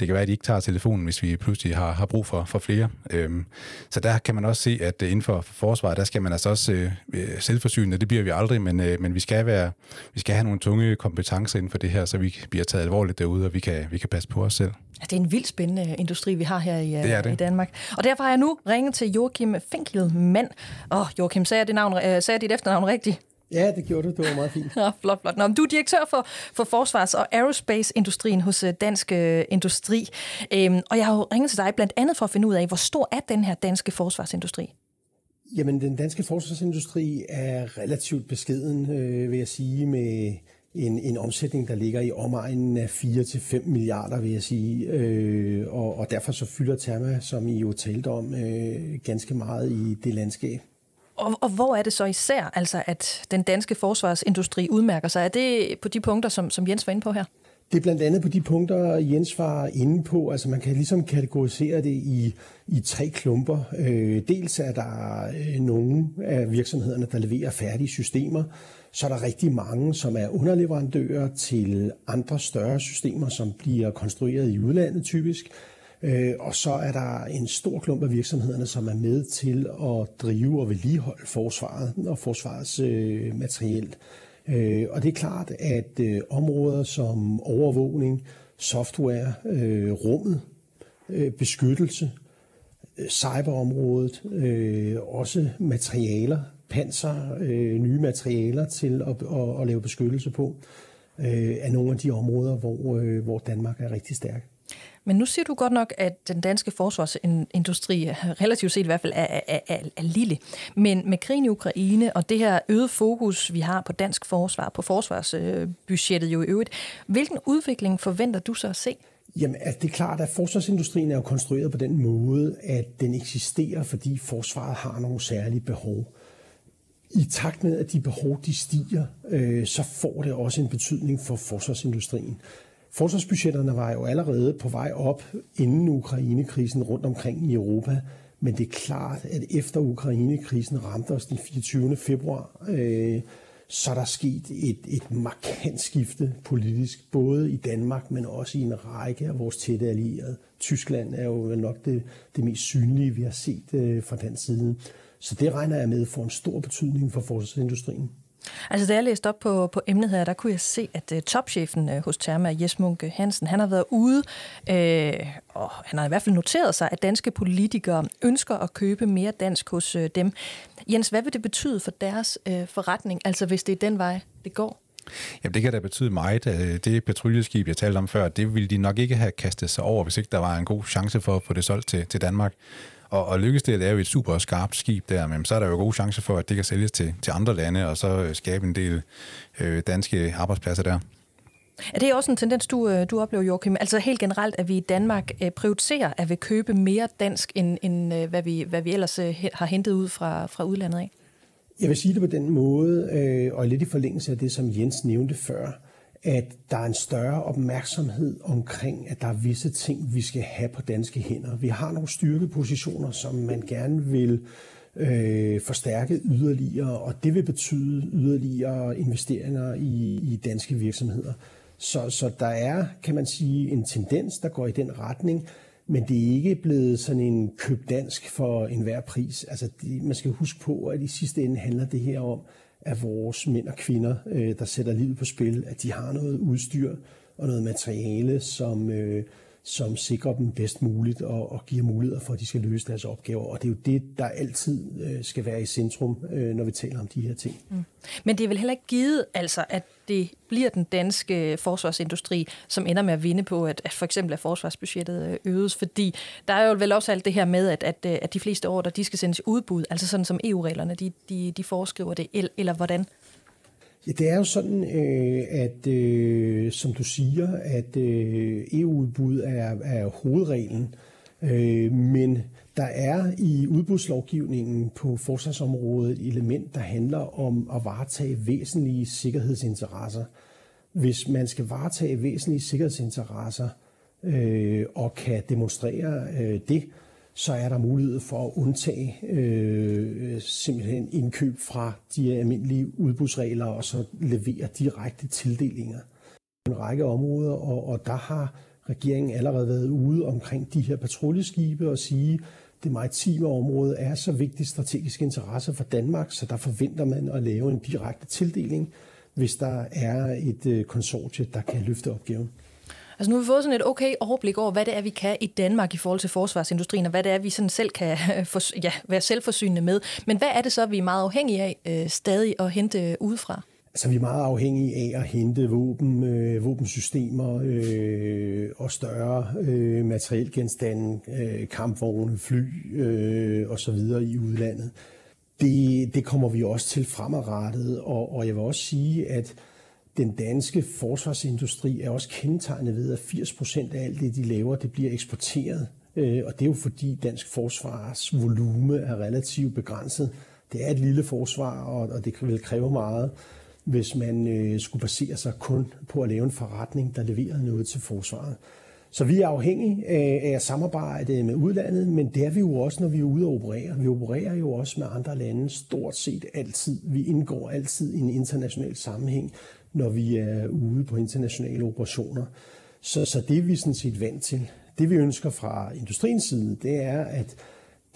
det kan være, at de ikke tager telefonen, hvis vi pludselig har, har brug for, for flere. Øhm, så der kan man også se, at inden for forsvaret, der skal man altså også øh, selvforsynende. Det bliver vi aldrig, men, øh, men vi, skal være, vi skal have nogle tunge kompetencer inden for det her, så vi bliver taget alvorligt derude, og vi kan, vi kan passe på os selv. Det er en vildt spændende industri, vi har her i, det er det. i Danmark. Og derfor har jeg nu ringet til Joachim Finkelmann. Åh, oh, Joachim, sagde jeg, det navn, øh, sagde jeg dit efternavn rigtigt? Ja, det gjorde du. Det var meget fint. Ja, flot, flot. Nå, du er direktør for, for forsvars- og aerospace-industrien hos øh, Dansk øh, Industri. Øhm, og jeg har jo ringet til dig blandt andet for at finde ud af, hvor stor er den her danske forsvarsindustri? Jamen, den danske forsvarsindustri er relativt beskeden, øh, vil jeg sige, med en, en omsætning, der ligger i omegnen af 4-5 milliarder, vil jeg sige. Øh, og, og derfor så fylder Therma, som I jo talte om, øh, ganske meget i det landskab. Og, og hvor er det så især, altså, at den danske forsvarsindustri udmærker sig? Er det på de punkter, som, som Jens var inde på her? Det er blandt andet på de punkter, Jens var inde på. Altså man kan ligesom kategorisere det i, i tre klumper. Øh, dels er der øh, nogle af virksomhederne, der leverer færdige systemer. Så er der rigtig mange, som er underleverandører til andre større systemer, som bliver konstrueret i udlandet typisk. Øh, og så er der en stor klump af virksomhederne, som er med til at drive og vedligeholde forsvaret og forsvarets øh, materiel. Øh, og det er klart, at øh, områder som overvågning, software, øh, rummet, øh, beskyttelse, cyberområdet, også materialer, panser, nye materialer til at, at, at lave beskyttelse på, er nogle af de områder, hvor, hvor Danmark er rigtig stærk. Men nu siger du godt nok, at den danske forsvarsindustri, relativt set i hvert fald, er, er, er, er lille. Men med krigen i Ukraine og det her øget fokus, vi har på dansk forsvar, på forsvarsbudgettet jo i øvrigt, hvilken udvikling forventer du så at se? Jamen, altså, det er klart, at forsvarsindustrien er jo konstrueret på den måde, at den eksisterer, fordi forsvaret har nogle særlige behov. I takt med, at de behov de stiger, øh, så får det også en betydning for forsvarsindustrien. Forsvarsbudgetterne var jo allerede på vej op inden Ukrainekrisen rundt omkring i Europa. Men det er klart, at efter Ukrainekrisen ramte os den 24. februar, øh, så er der sket et, et markant skifte politisk, både i Danmark, men også i en række af vores tætte allierede. Tyskland er jo nok det, det mest synlige, vi har set øh, fra den side. Så det regner jeg med får en stor betydning for forsvarsindustrien. Altså, da jeg læste op på, på emnet her, der kunne jeg se, at uh, topchefen uh, hos Therma, Jes Munke Hansen, han har været ude, øh, og han har i hvert fald noteret sig, at danske politikere ønsker at købe mere dansk hos uh, dem. Jens, hvad vil det betyde for deres uh, forretning, altså hvis det er den vej, det går? Jamen, det kan da betyde meget. Det patruljeskib, jeg talte om før, det ville de nok ikke have kastet sig over, hvis ikke der var en god chance for at få det solgt til, til Danmark. Og, og lykkes det at lave et super skarpt skib der, men så er der jo gode chancer for, at det kan sælges til, til andre lande, og så øh, skabe en del øh, danske arbejdspladser der. Er det også en tendens, du, øh, du oplever, Joachim? Altså helt generelt, at vi i Danmark øh, prioriterer at vi købe mere dansk, end, end hvad, vi, hvad vi ellers har hentet ud fra, fra udlandet af? Jeg vil sige det på den måde, og lidt i forlængelse af det, som Jens nævnte før at der er en større opmærksomhed omkring, at der er visse ting, vi skal have på danske hænder. Vi har nogle styrkepositioner, som man gerne vil øh, forstærke yderligere, og det vil betyde yderligere investeringer i, i danske virksomheder. Så, så der er, kan man sige, en tendens, der går i den retning, men det er ikke blevet sådan en køb dansk for enhver pris. Altså, det, man skal huske på, at i sidste ende handler det her om, af vores mænd og kvinder, øh, der sætter livet på spil, at de har noget udstyr og noget materiale, som, øh, som sikrer dem bedst muligt og, og giver muligheder for, at de skal løse deres opgaver. Og det er jo det, der altid øh, skal være i centrum, øh, når vi taler om de her ting. Mm. Men det er vel heller ikke givet, altså, at det bliver den danske forsvarsindustri, som ender med at vinde på, at, at for eksempel at forsvarsbudgettet øh, øges, fordi der er jo vel også alt det her med, at, at, øh, at de fleste ordre, de skal sendes udbud, altså sådan som EU-reglerne, de, de, de foreskriver det, eller hvordan? Ja, det er jo sådan, øh, at øh, som du siger, at øh, EU-udbud er, er hovedreglen, øh, men der er i udbudslovgivningen på forsvarsområdet et element, der handler om at varetage væsentlige sikkerhedsinteresser. Hvis man skal varetage væsentlige sikkerhedsinteresser øh, og kan demonstrere øh, det, så er der mulighed for at undtage øh, simpelthen indkøb fra de almindelige udbudsregler og så levere direkte tildelinger. En række områder, og, og der har regeringen allerede været ude omkring de her patruljeskibe og sige, det maritime område er så vigtig strategisk interesse for Danmark, så der forventer man at lave en direkte tildeling, hvis der er et øh, konsortie, der kan løfte opgaven. Altså nu har vi fået sådan et okay overblik over, hvad det er, vi kan i Danmark i forhold til forsvarsindustrien, og hvad det er, vi sådan selv kan øh, ja, være selvforsynende med. Men hvad er det så, vi er meget afhængige af øh, stadig at hente øh, udefra? Altså, vi er meget afhængige af at hente våben, øh, våbensystemer øh, og større øh, materielgenstande, øh, kampvogne, fly øh, osv. i udlandet. Det, det kommer vi også til fremadrettet, og, og jeg vil også sige, at den danske forsvarsindustri er også kendetegnet ved, at 80% af alt det, de laver, det bliver eksporteret. Øh, og det er jo fordi dansk forsvars volume er relativt begrænset. Det er et lille forsvar, og det vil kræve meget hvis man øh, skulle basere sig kun på at lave en forretning, der leverer noget til forsvaret. Så vi er afhængige øh, af, at samarbejde med udlandet, men det er vi jo også, når vi er ude og operere. Vi opererer jo også med andre lande stort set altid. Vi indgår altid i en international sammenhæng, når vi er ude på internationale operationer. Så, så det er vi sådan set vant til. Det vi ønsker fra industriens side, det er, at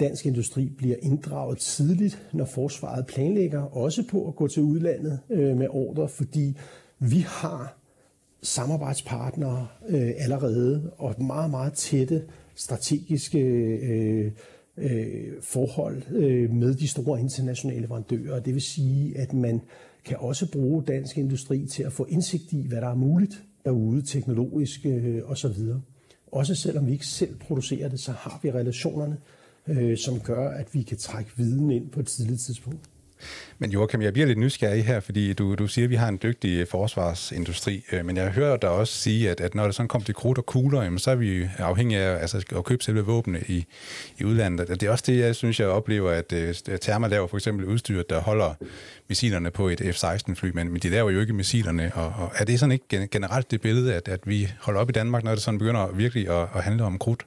dansk industri bliver inddraget tidligt, når forsvaret planlægger, også på at gå til udlandet øh, med ordre, fordi vi har samarbejdspartnere øh, allerede og meget, meget tætte strategiske øh, øh, forhold øh, med de store internationale leverandører. Det vil sige, at man kan også bruge dansk industri til at få indsigt i, hvad der er muligt derude teknologisk øh, osv. Også selvom vi ikke selv producerer det, så har vi relationerne øh, som gør, at vi kan trække viden ind på et tidligt tidspunkt. Men Joachim, jeg bliver lidt nysgerrig her, fordi du, du siger, at vi har en dygtig øh, forsvarsindustri, øh, men jeg hører dig også sige, at, at når det sådan kommer til krudt og kugler, jamen, så er vi afhængige af altså, at købe selve våbne i, i udlandet. Og det er også det, jeg synes, jeg oplever, at øh, Therma laver for eksempel udstyr, der holder missilerne på et F-16-fly, men, men de laver jo ikke missilerne. Og, og er det sådan ikke generelt det billede, at, at vi holder op i Danmark, når det sådan begynder virkelig at, at handle om krudt?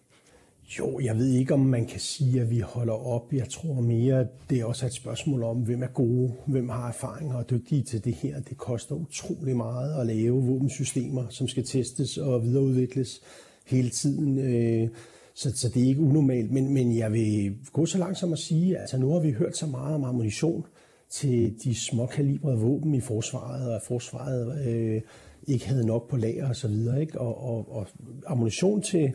Jo, jeg ved ikke, om man kan sige, at vi holder op. Jeg tror mere, det er også et spørgsmål om, hvem er gode, hvem har erfaring og er dygtige til det her. Det koster utrolig meget at lave våbensystemer, som skal testes og videreudvikles hele tiden. Øh, så, så det er ikke unormalt. Men, men jeg vil gå så langt som at sige, at altså nu har vi hørt så meget om ammunition til de småkalibrede våben i forsvaret, og at forsvaret øh, ikke havde nok på lager osv. Og, og, og, og ammunition til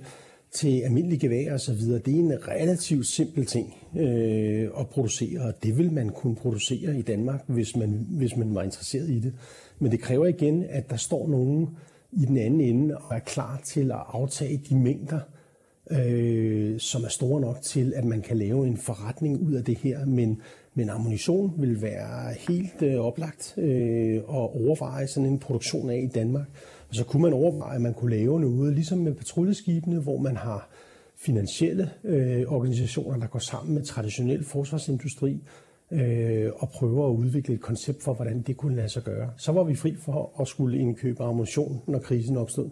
til almindelige geværer og så videre, det er en relativt simpel ting øh, at producere, og det vil man kunne producere i Danmark, hvis man, hvis man var interesseret i det. Men det kræver igen, at der står nogen i den anden ende og er klar til at aftage de mængder, øh, som er store nok til, at man kan lave en forretning ud af det her. Men, men ammunition vil være helt øh, oplagt øh, at overveje sådan en produktion af i Danmark. Og så kunne man overveje, at man kunne lave noget, ligesom med patruljeskibene, hvor man har finansielle øh, organisationer, der går sammen med traditionel forsvarsindustri øh, og prøver at udvikle et koncept for, hvordan det kunne lade sig gøre. Så var vi fri for at skulle indkøbe ammunition, når krisen opstod.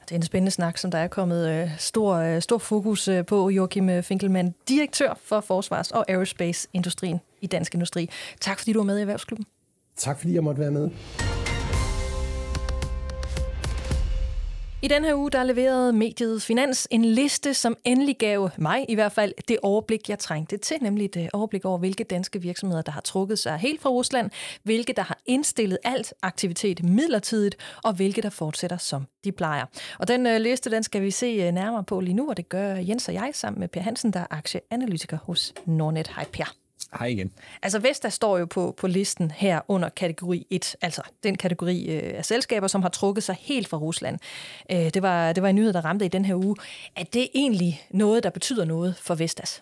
Det er en spændende snak, som der er kommet øh, stor, øh, stor fokus øh, på. Joachim Finkelmann, direktør for Forsvars- og Aerospace-industrien i Dansk Industri. Tak fordi du var med i Erhvervsklubben. Tak fordi jeg måtte være med. I den her uge, der leverede mediet Finans en liste, som endelig gav mig i hvert fald det overblik, jeg trængte til, nemlig et øh, overblik over, hvilke danske virksomheder, der har trukket sig helt fra Rusland, hvilke der har indstillet alt aktivitet midlertidigt, og hvilke der fortsætter som de plejer. Og den øh, liste, den skal vi se øh, nærmere på lige nu, og det gør Jens og jeg sammen med Per Hansen, der er aktieanalytiker hos Nordnet. Hej Per. Hej igen. Altså Vestas står jo på, på listen her under kategori 1, altså den kategori øh, af selskaber, som har trukket sig helt fra Rusland. Øh, det, var, det var en nyhed, der ramte i den her uge. Er det egentlig noget, der betyder noget for Vestas?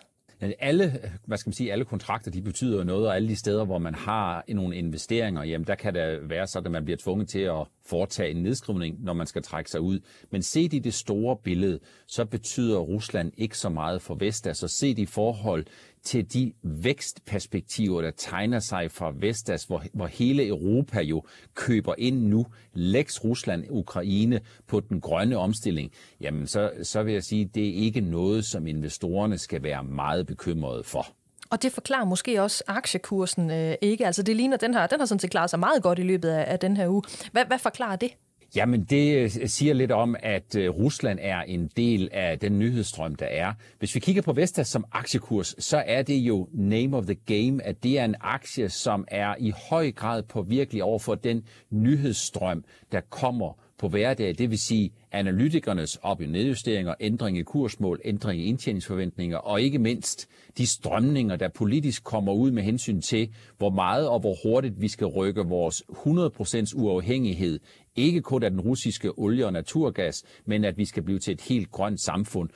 alle, hvad skal man sige, alle kontrakter, de betyder noget, og alle de steder, hvor man har nogle investeringer, jamen der kan det være sådan, at man bliver tvunget til at foretage en nedskrivning, når man skal trække sig ud. Men set i det store billede, så betyder Rusland ikke så meget for Vestas, og set i forhold til de vækstperspektiver, der tegner sig fra Vestas, hvor, hvor hele Europa jo køber ind nu, læks Rusland, Ukraine på den grønne omstilling, jamen så, så vil jeg sige, det er ikke noget, som investorerne skal være meget bekymrede for. Og det forklarer måske også aktiekursen øh, ikke. Altså det ligner, den har, den har sådan set klaret sig meget godt i løbet af, af den her uge. Hvad, hvad forklarer det? Jamen, det øh, siger lidt om, at øh, Rusland er en del af den nyhedsstrøm, der er. Hvis vi kigger på Vestas som aktiekurs, så er det jo name of the game, at det er en aktie, som er i høj grad påvirkelig over for den nyhedsstrøm, der kommer på hverdag. Det vil sige analytikernes op- og nedjusteringer, ændring i kursmål, ændring i indtjeningsforventninger, og ikke mindst de strømninger, der politisk kommer ud med hensyn til, hvor meget og hvor hurtigt vi skal rykke vores 100% uafhængighed ikke kun af den russiske olie og naturgas, men at vi skal blive til et helt grønt samfund,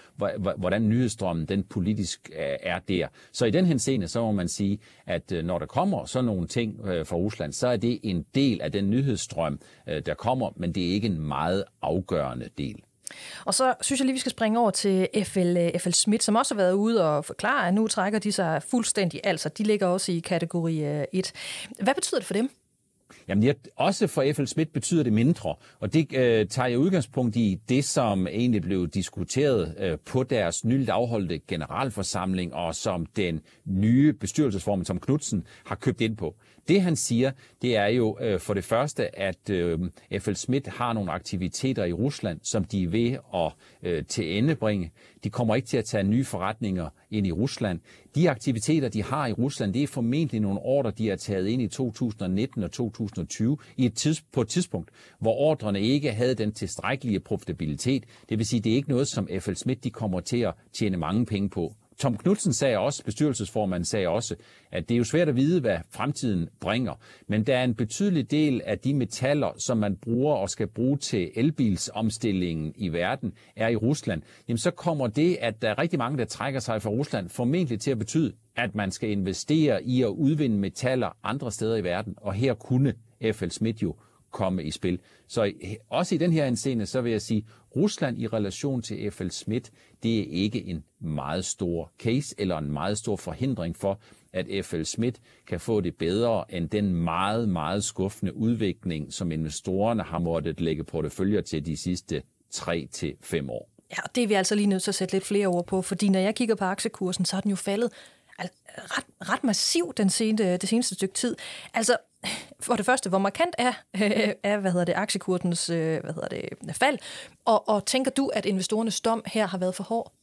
hvordan nyhedsstrømmen den politisk øh, er der. Så i den henseende, så må man sige, at øh, når der kommer sådan nogle ting øh, fra Rusland, så er det en del af den nyhedsstrøm, der kommer, men det er ikke en meget afgørende del. Og så synes jeg lige, vi skal springe over til FL, FL Schmidt, som også har været ude og forklare, at nu trækker de sig fuldstændig. Altså, de ligger også i kategori 1. Hvad betyder det for dem? Jamen, jeg, også for FL Schmidt betyder det mindre, og det øh, tager jeg udgangspunkt i det, som egentlig blev diskuteret øh, på deres nyligt afholdte generalforsamling, og som den nye bestyrelsesform, som Knudsen har købt ind på. Det han siger, det er jo øh, for det første, at øh, FL Schmidt har nogle aktiviteter i Rusland, som de er ved at øh, til bringe. De kommer ikke til at tage nye forretninger ind i Rusland. De aktiviteter, de har i Rusland, det er formentlig nogle ordre, de har taget ind i 2019 og 2020 i et tids, på et tidspunkt, hvor ordrene ikke havde den tilstrækkelige profitabilitet. Det vil sige, det er ikke noget, som FL Schmidt de kommer til at tjene mange penge på. Tom Knudsen sagde også, bestyrelsesformanden sagde også, at det er jo svært at vide, hvad fremtiden bringer, men der er en betydelig del af de metaller, som man bruger og skal bruge til elbilsomstillingen i verden, er i Rusland. Jamen så kommer det, at der er rigtig mange, der trækker sig fra Rusland, formentlig til at betyde, at man skal investere i at udvinde metaller andre steder i verden, og her kunne FL Smith jo komme i spil. Så også i den her anseende, så vil jeg sige, Rusland i relation til FL Schmidt, det er ikke en meget stor case eller en meget stor forhindring for, at FL Schmidt kan få det bedre end den meget, meget skuffende udvikling, som investorerne har måttet lægge porteføljer til de sidste 3 til fem år. Ja, og det er vi altså lige nødt til at sætte lidt flere ord på, fordi når jeg kigger på aktiekursen, så er den jo faldet ret, ret massiv den seneste, det seneste stykke tid. Altså, for det første, hvor markant er, er hvad hedder det, aktiekursens øh, hvad hedder det, fald, og, og tænker du, at investorernes dom her har været for hård?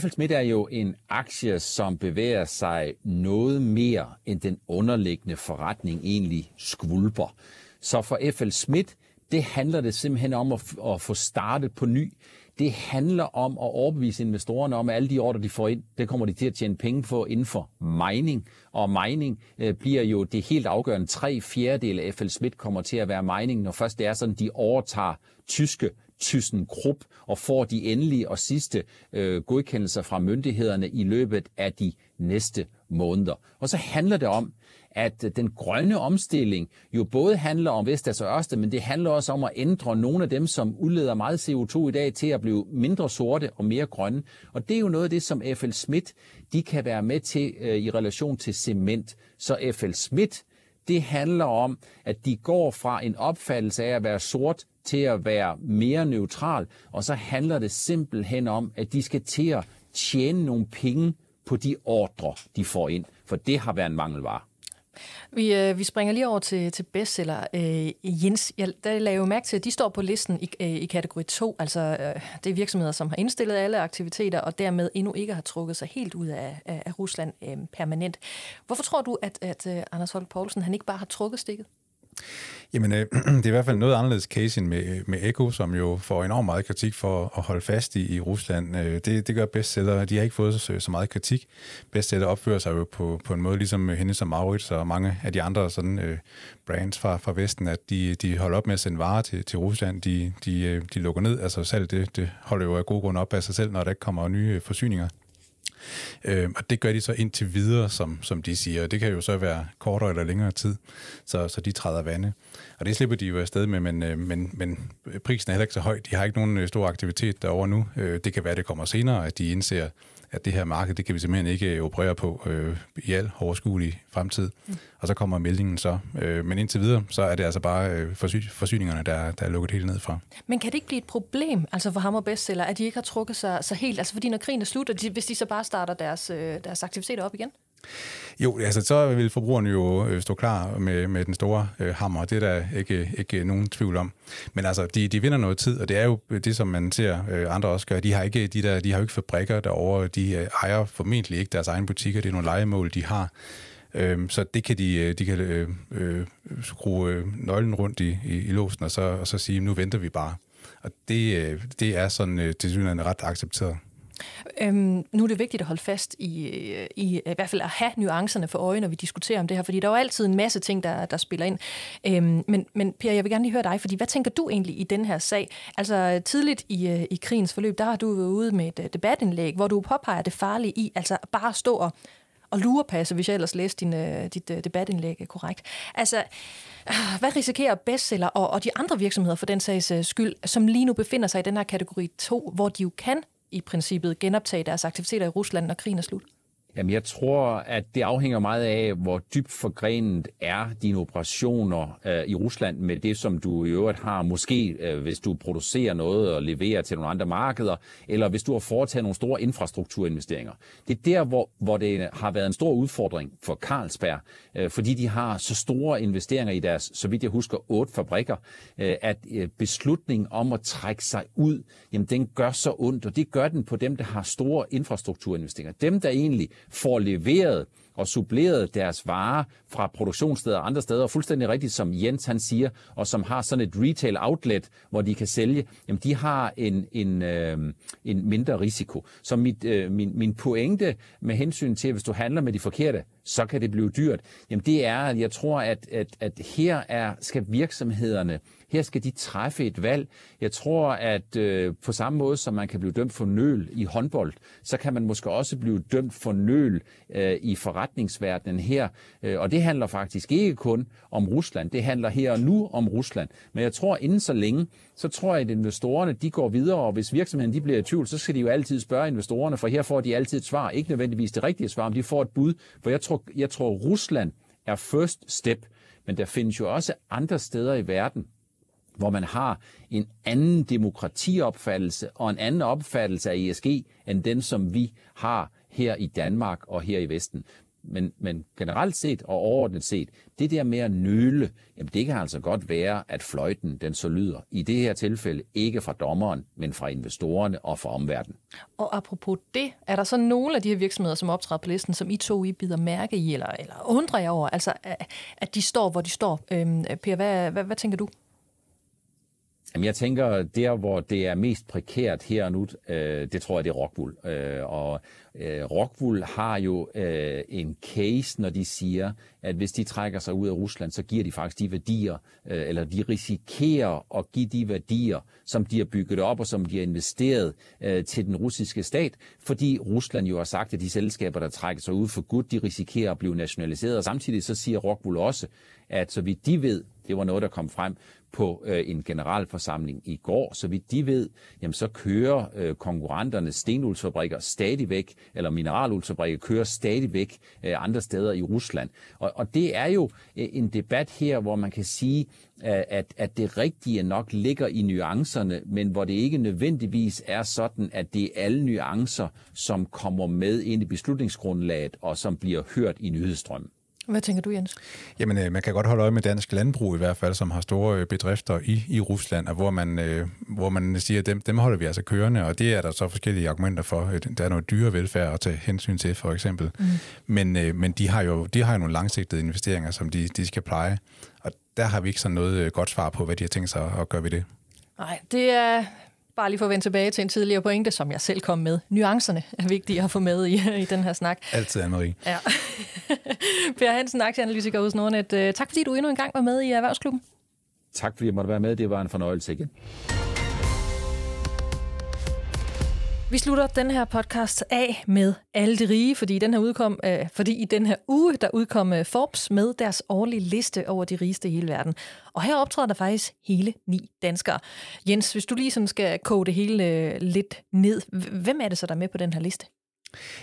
FL Schmidt er jo en aktie, som bevæger sig noget mere, end den underliggende forretning egentlig skvulper. Så for FL Schmidt, det handler det simpelthen om at, at få startet på ny. Det handler om at overbevise investorerne om, at alle de ordre, de får ind, det kommer de til at tjene penge på inden for mining. Og mining øh, bliver jo det helt afgørende. Tre fjerdedel af FL Schmidt kommer til at være mining, når først det er sådan, de overtager tyske ThyssenKrupp og får de endelige og sidste øh, godkendelser fra myndighederne i løbet af de næste måneder. Og så handler det om, at øh, den grønne omstilling jo både handler om Vestas altså og Ørsted, men det handler også om at ændre nogle af dem, som udleder meget CO2 i dag, til at blive mindre sorte og mere grønne. Og det er jo noget af det, som FL Schmidt de kan være med til øh, i relation til cement. Så FL Schmidt det handler om, at de går fra en opfattelse af at være sort til at være mere neutral, og så handler det simpelthen om, at de skal til at tjene nogle penge på de ordre, de får ind, for det har været en mangelvare. Vi, øh, vi springer lige over til, til bestseller. Øh, Jens, jeg, der lagde jo mærke til, at de står på listen i, øh, i kategori 2. Altså, øh, det er virksomheder, som har indstillet alle aktiviteter, og dermed endnu ikke har trukket sig helt ud af, af, af Rusland øh, permanent. Hvorfor tror du, at, at øh, Anders Holk Poulsen han ikke bare har trukket stikket? Jamen, øh, det er i hvert fald noget anderledes case end med, med Eko, som jo får enormt meget kritik for at holde fast i, i Rusland. Øh, det, det gør bestseller. De har ikke fået så, så meget kritik. Bestseller opfører sig jo på, på en måde, ligesom hende som Maurits og mange af de andre sådan, øh, brands fra, fra Vesten, at de, de holder op med at sende varer til, til Rusland. De, de, øh, de lukker ned. Altså selv det, det holder jo af god grund op af sig selv, når der ikke kommer nye øh, forsyninger. Øh, og det gør de så indtil videre, som, som de siger. Det kan jo så være kortere eller længere tid, så, så de træder vande. Og det slipper de jo afsted med, men, øh, men, men prisen er heller ikke så høj. De har ikke nogen øh, stor aktivitet derovre nu. Øh, det kan være, det kommer senere, at de indser, at det her marked, det kan vi simpelthen ikke operere på øh, i al overskuelig fremtid. Mm. Og så kommer meldingen så. Øh, men indtil videre, så er det altså bare øh, forsy- forsyningerne, der, der er lukket helt ned fra. Men kan det ikke blive et problem altså for ham og bestseller, at de ikke har trukket sig så helt? Altså fordi når krigen er slut, og de, hvis de så bare starter deres, øh, deres aktiviteter op igen? Jo, altså så vil forbrugerne jo øh, stå klar med, med den store øh, hammer, det er der ikke, ikke øh, nogen tvivl om. Men altså, de, de vinder noget tid, og det er jo det, som man ser øh, andre også gøre. De har ikke, de der, de har jo ikke fabrikker derovre, de øh, ejer formentlig ikke deres egen butikker, det er nogle legemål, de har. Øhm, så det kan de, øh, de kan øh, øh, skrue øh, nøglen rundt i, i, i låsen, og så, og så sige, nu venter vi bare. Og det, øh, det er sådan øh, til synligheden ret accepteret. Øhm, nu er det vigtigt at holde fast i, øh, i, øh, i hvert fald at have nuancerne for øje, når vi diskuterer om det her, fordi der er jo altid en masse ting, der, der spiller ind. Øhm, men, men Per, jeg vil gerne lige høre dig, fordi hvad tænker du egentlig i den her sag? Altså tidligt i, øh, i krigens forløb, der har du været ude med et debatindlæg, hvor du påpeger det farlige i, altså bare stå og og lurepasse, hvis jeg ellers læste din, dit debatindlæg korrekt. Altså, hvad risikerer bestseller og, og de andre virksomheder for den sags skyld, som lige nu befinder sig i den her kategori 2, hvor de jo kan i princippet genoptage deres aktiviteter i Rusland, når krigen er slut? Jamen, jeg tror, at det afhænger meget af, hvor dybt forgrenet er dine operationer øh, i Rusland med det, som du i øvrigt har. Måske øh, hvis du producerer noget og leverer til nogle andre markeder, eller hvis du har foretaget nogle store infrastrukturinvesteringer. Det er der, hvor, hvor det har været en stor udfordring for Carlsberg, øh, fordi de har så store investeringer i deres, så vidt jeg husker, otte fabrikker, øh, at øh, beslutningen om at trække sig ud, jamen den gør så ondt, og det gør den på dem, der har store infrastrukturinvesteringer. Dem, der egentlig får leveret og suppleret deres varer fra produktionssteder og andre steder, og fuldstændig rigtigt, som Jens han siger, og som har sådan et retail outlet, hvor de kan sælge, jamen de har en, en, øh, en mindre risiko. Så mit, øh, min, min pointe med hensyn til, at hvis du handler med de forkerte, så kan det blive dyrt. Jamen det er, at jeg tror, at, at, at her er, skal virksomhederne her skal de træffe et valg. Jeg tror, at øh, på samme måde som man kan blive dømt for nøl i håndbold, så kan man måske også blive dømt for nøl øh, i forretningsverdenen her. Øh, og det handler faktisk ikke kun om Rusland. Det handler her og nu om Rusland. Men jeg tror, inden så længe, så tror jeg, at investorerne de går videre, og hvis virksomheden de bliver i tvivl, så skal de jo altid spørge investorerne, for her får de altid et svar. Ikke nødvendigvis det rigtige svar, men de får et bud. For jeg tror, jeg tror Rusland er first step, men der findes jo også andre steder i verden, hvor man har en anden demokratiopfattelse og en anden opfattelse af ESG end den, som vi har her i Danmark og her i Vesten. Men, men generelt set og overordnet set, det der med at nøle, jamen det kan altså godt være, at fløjten den så lyder. I det her tilfælde ikke fra dommeren, men fra investorerne og fra omverdenen. Og apropos det, er der så nogle af de her virksomheder, som optræder på listen, som I to I bider mærke i, eller, eller undrer jer over, altså at de står, hvor de står? Øhm, per, hvad, hvad, hvad tænker du? Jamen, jeg tænker, der hvor det er mest prekært her og nu, øh, det tror jeg, det er Rockwool. Øh, og øh, Rockwool har jo øh, en case, når de siger, at hvis de trækker sig ud af Rusland, så giver de faktisk de værdier, øh, eller de risikerer at give de værdier, som de har bygget op og som de har investeret øh, til den russiske stat, fordi Rusland jo har sagt, at de selskaber, der trækker sig ud for godt, de risikerer at blive nationaliseret. Og samtidig så siger Rockwool også, at så vidt de ved, det var noget, der kom frem på øh, en generalforsamling i går. Så vidt de ved, jamen så kører øh, konkurrenternes stenuldsfabrikker stadigvæk, eller mineraluldsfabrikker kører stadigvæk øh, andre steder i Rusland. Og, og det er jo øh, en debat her, hvor man kan sige, øh, at, at det rigtige nok ligger i nuancerne, men hvor det ikke nødvendigvis er sådan, at det er alle nuancer, som kommer med ind i beslutningsgrundlaget og som bliver hørt i nyhedsstrømmen. Hvad tænker du, Jens? Jamen, øh, man kan godt holde øje med dansk landbrug i hvert fald, som har store øh, bedrifter i, i Rusland, og hvor man, øh, hvor man siger, at dem, dem holder vi altså kørende, og det er der så forskellige argumenter for. Der er noget dyrevelfærd at tage hensyn til, for eksempel. Mm. Men, men de har jo de har jo nogle langsigtede investeringer, som de, de skal pleje, og der har vi ikke sådan noget godt svar på, hvad de har tænkt sig at gøre ved det. Nej, det er, bare lige for at vende tilbage til en tidligere pointe, som jeg selv kom med. Nuancerne er vigtige at få med i, i den her snak. Altid, Anne-Marie. Ja. per Hansen, aktieanalytiker hos Nordnet. Øh, tak fordi du endnu en gang var med i Erhvervsklubben. Tak fordi jeg måtte være med. Det var en fornøjelse igen. Vi slutter den her podcast af med alle de rige, fordi den her udkom, øh, fordi i den her uge, der udkom øh, Forbes med deres årlige liste over de rigeste i hele verden. Og her optræder der faktisk hele ni danskere. Jens, hvis du lige sådan skal koge det hele øh, lidt ned, hvem er det så, der er med på den her liste?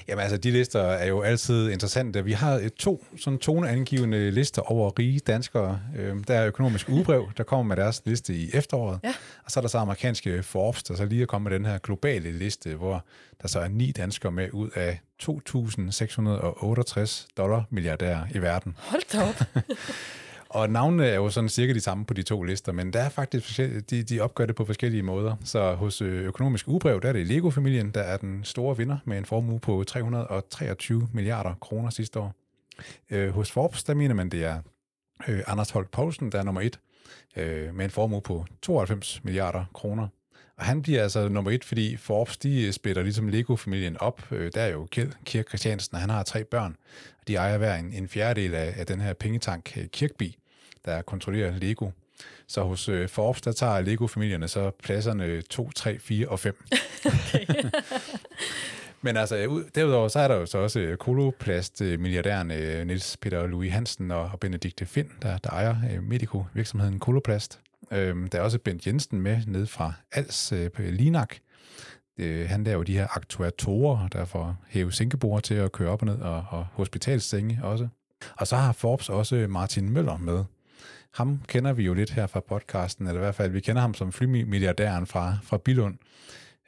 Jamen altså, de lister er jo altid interessante. Vi har et to sådan toneangivende lister over rige danskere. Øhm, der er økonomisk ugebrev, der kommer med deres liste i efteråret. Ja. Og så er der så amerikanske Forbes, der så lige er kommet med den her globale liste, hvor der så er ni danskere med ud af 2.668 dollar milliardærer i verden. Hold da op. Og navnene er jo sådan cirka de samme på de to lister, men der er faktisk de, de opgør det på forskellige måder. Så hos øh, Økonomisk Ugebrev, der er det Lego-familien, der er den store vinder med en formue på 323 milliarder kroner sidste år. Øh, hos Forbes, der mener man, det er øh, Anders Holk Poulsen, der er nummer et, øh, med en formue på 92 milliarder kroner. Og han bliver altså nummer et, fordi Forbes, de øh, spiller ligesom Lego-familien op. Der er jo Kjeld Kirk Christiansen, og han har tre børn. De ejer hver en, en fjerdedel af, af den her pengetank Kirkby der kontrollerer Lego. Så hos øh, Forbes, der tager Lego-familierne så pladserne 2, 3, 4 og 5. Okay. Men altså, derudover så er der jo så også øh, Koloplast-milliardæren øh, Niels Peter Louis Hansen og, og Benedikte Finn, der, der ejer øh, Medico-virksomheden Koloplast. Øhm, der er også Bent Jensen med ned fra Als øh, på Linak. Øh, han laver de her aktuatorer, der får hæve sænkebord til at køre op og ned, og, og hospitalssenge også. Og så har Forbes også Martin Møller med, ham kender vi jo lidt her fra podcasten, eller i hvert fald, vi kender ham som flymilliardæren fra, fra Bilund,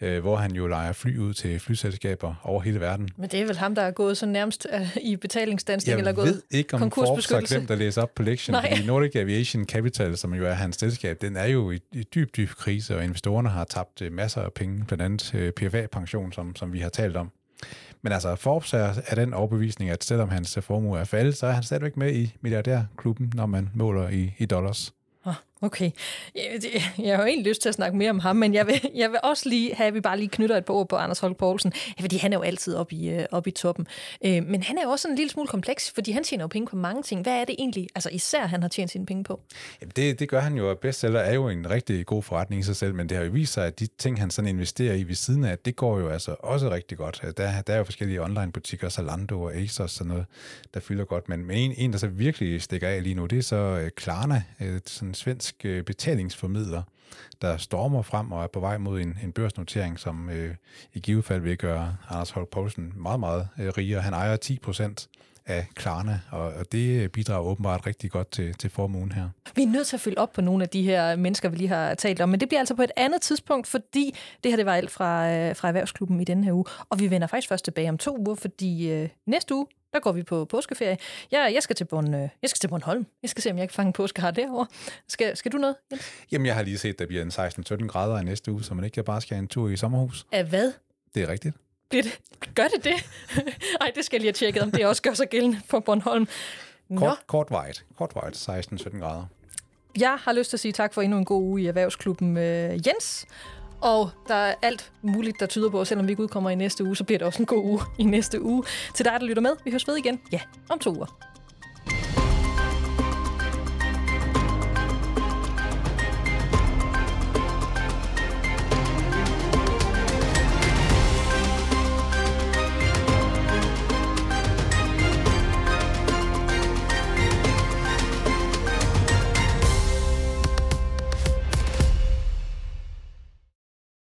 øh, hvor han jo leger fly ud til flyselskaber over hele verden. Men det er vel ham, der er gået så nærmest uh, i betalingsdansning, eller gået Jeg ved ikke, om Forbes har glemt at læse op på Nej. fordi Nordic Aviation Capital, som jo er hans selskab, den er jo i, i dyb, dyb krise, og investorerne har tabt uh, masser af penge, blandt andet uh, PFA-pension, som, som vi har talt om. Men altså, Forbes er, er den overbevisning, at selvom hans formue er faldet, så er han stadigvæk med i milliardærklubben, når man måler i, i dollars. Okay. Jeg har jo egentlig lyst til at snakke mere om ham, men jeg vil, jeg vil også lige have, at vi bare lige knytter et par ord på Anders Holk Poulsen, fordi han er jo altid oppe i, øh, oppe i toppen. Øh, men han er jo også en lille smule kompleks, fordi han tjener jo penge på mange ting. Hvad er det egentlig, altså især han har tjent sine penge på? Jamen det, det gør han jo, bestseller er jo en rigtig god forretning i sig selv, men det har jo vist sig, at de ting, han sådan investerer i ved siden af, det går jo altså også rigtig godt. Der, der er jo forskellige online-butikker, Zalando og Asos og sådan noget, der fylder godt, men en, en, der så virkelig stikker af lige nu, det er så øh, Klarna, øh, sådan en svensk øh, betalingsformidler, der stormer frem og er på vej mod en, en børsnotering, som øh, i givet fald vil gøre Anders Holk Poulsen meget, meget øh, rigere. Han ejer 10 procent af Klarna, og, og det øh, bidrager åbenbart rigtig godt til, til formuen her. Vi er nødt til at følge op på nogle af de her mennesker, vi lige har talt om, men det bliver altså på et andet tidspunkt, fordi det her det var alt fra, øh, fra Erhvervsklubben i denne her uge, og vi vender faktisk først tilbage om to uger, fordi øh, næste uge, der går vi på påskeferie. Jeg, jeg, skal til Born, øh, jeg skal til Bornholm. Jeg skal se, om jeg kan fange en påskehar derovre. Skal, skal du noget, Jens? Jamen, jeg har lige set, at der bliver en 16-17 grader i næste uge, så man ikke bare skal en tur i sommerhus. Af hvad? Det er rigtigt. Bliver det? Gør det det? Ej, det skal jeg lige have tjekket, om det også gør sig gældende for Bornholm. Kort, kort vejt. Kort vejt, 16-17 grader. Jeg har lyst til at sige tak for endnu en god uge i Erhvervsklubben øh, Jens. Og der er alt muligt, der tyder på, at selvom vi ikke udkommer i næste uge, så bliver det også en god uge i næste uge. Til dig, der lytter med, vi høres ved igen, ja, om to uger.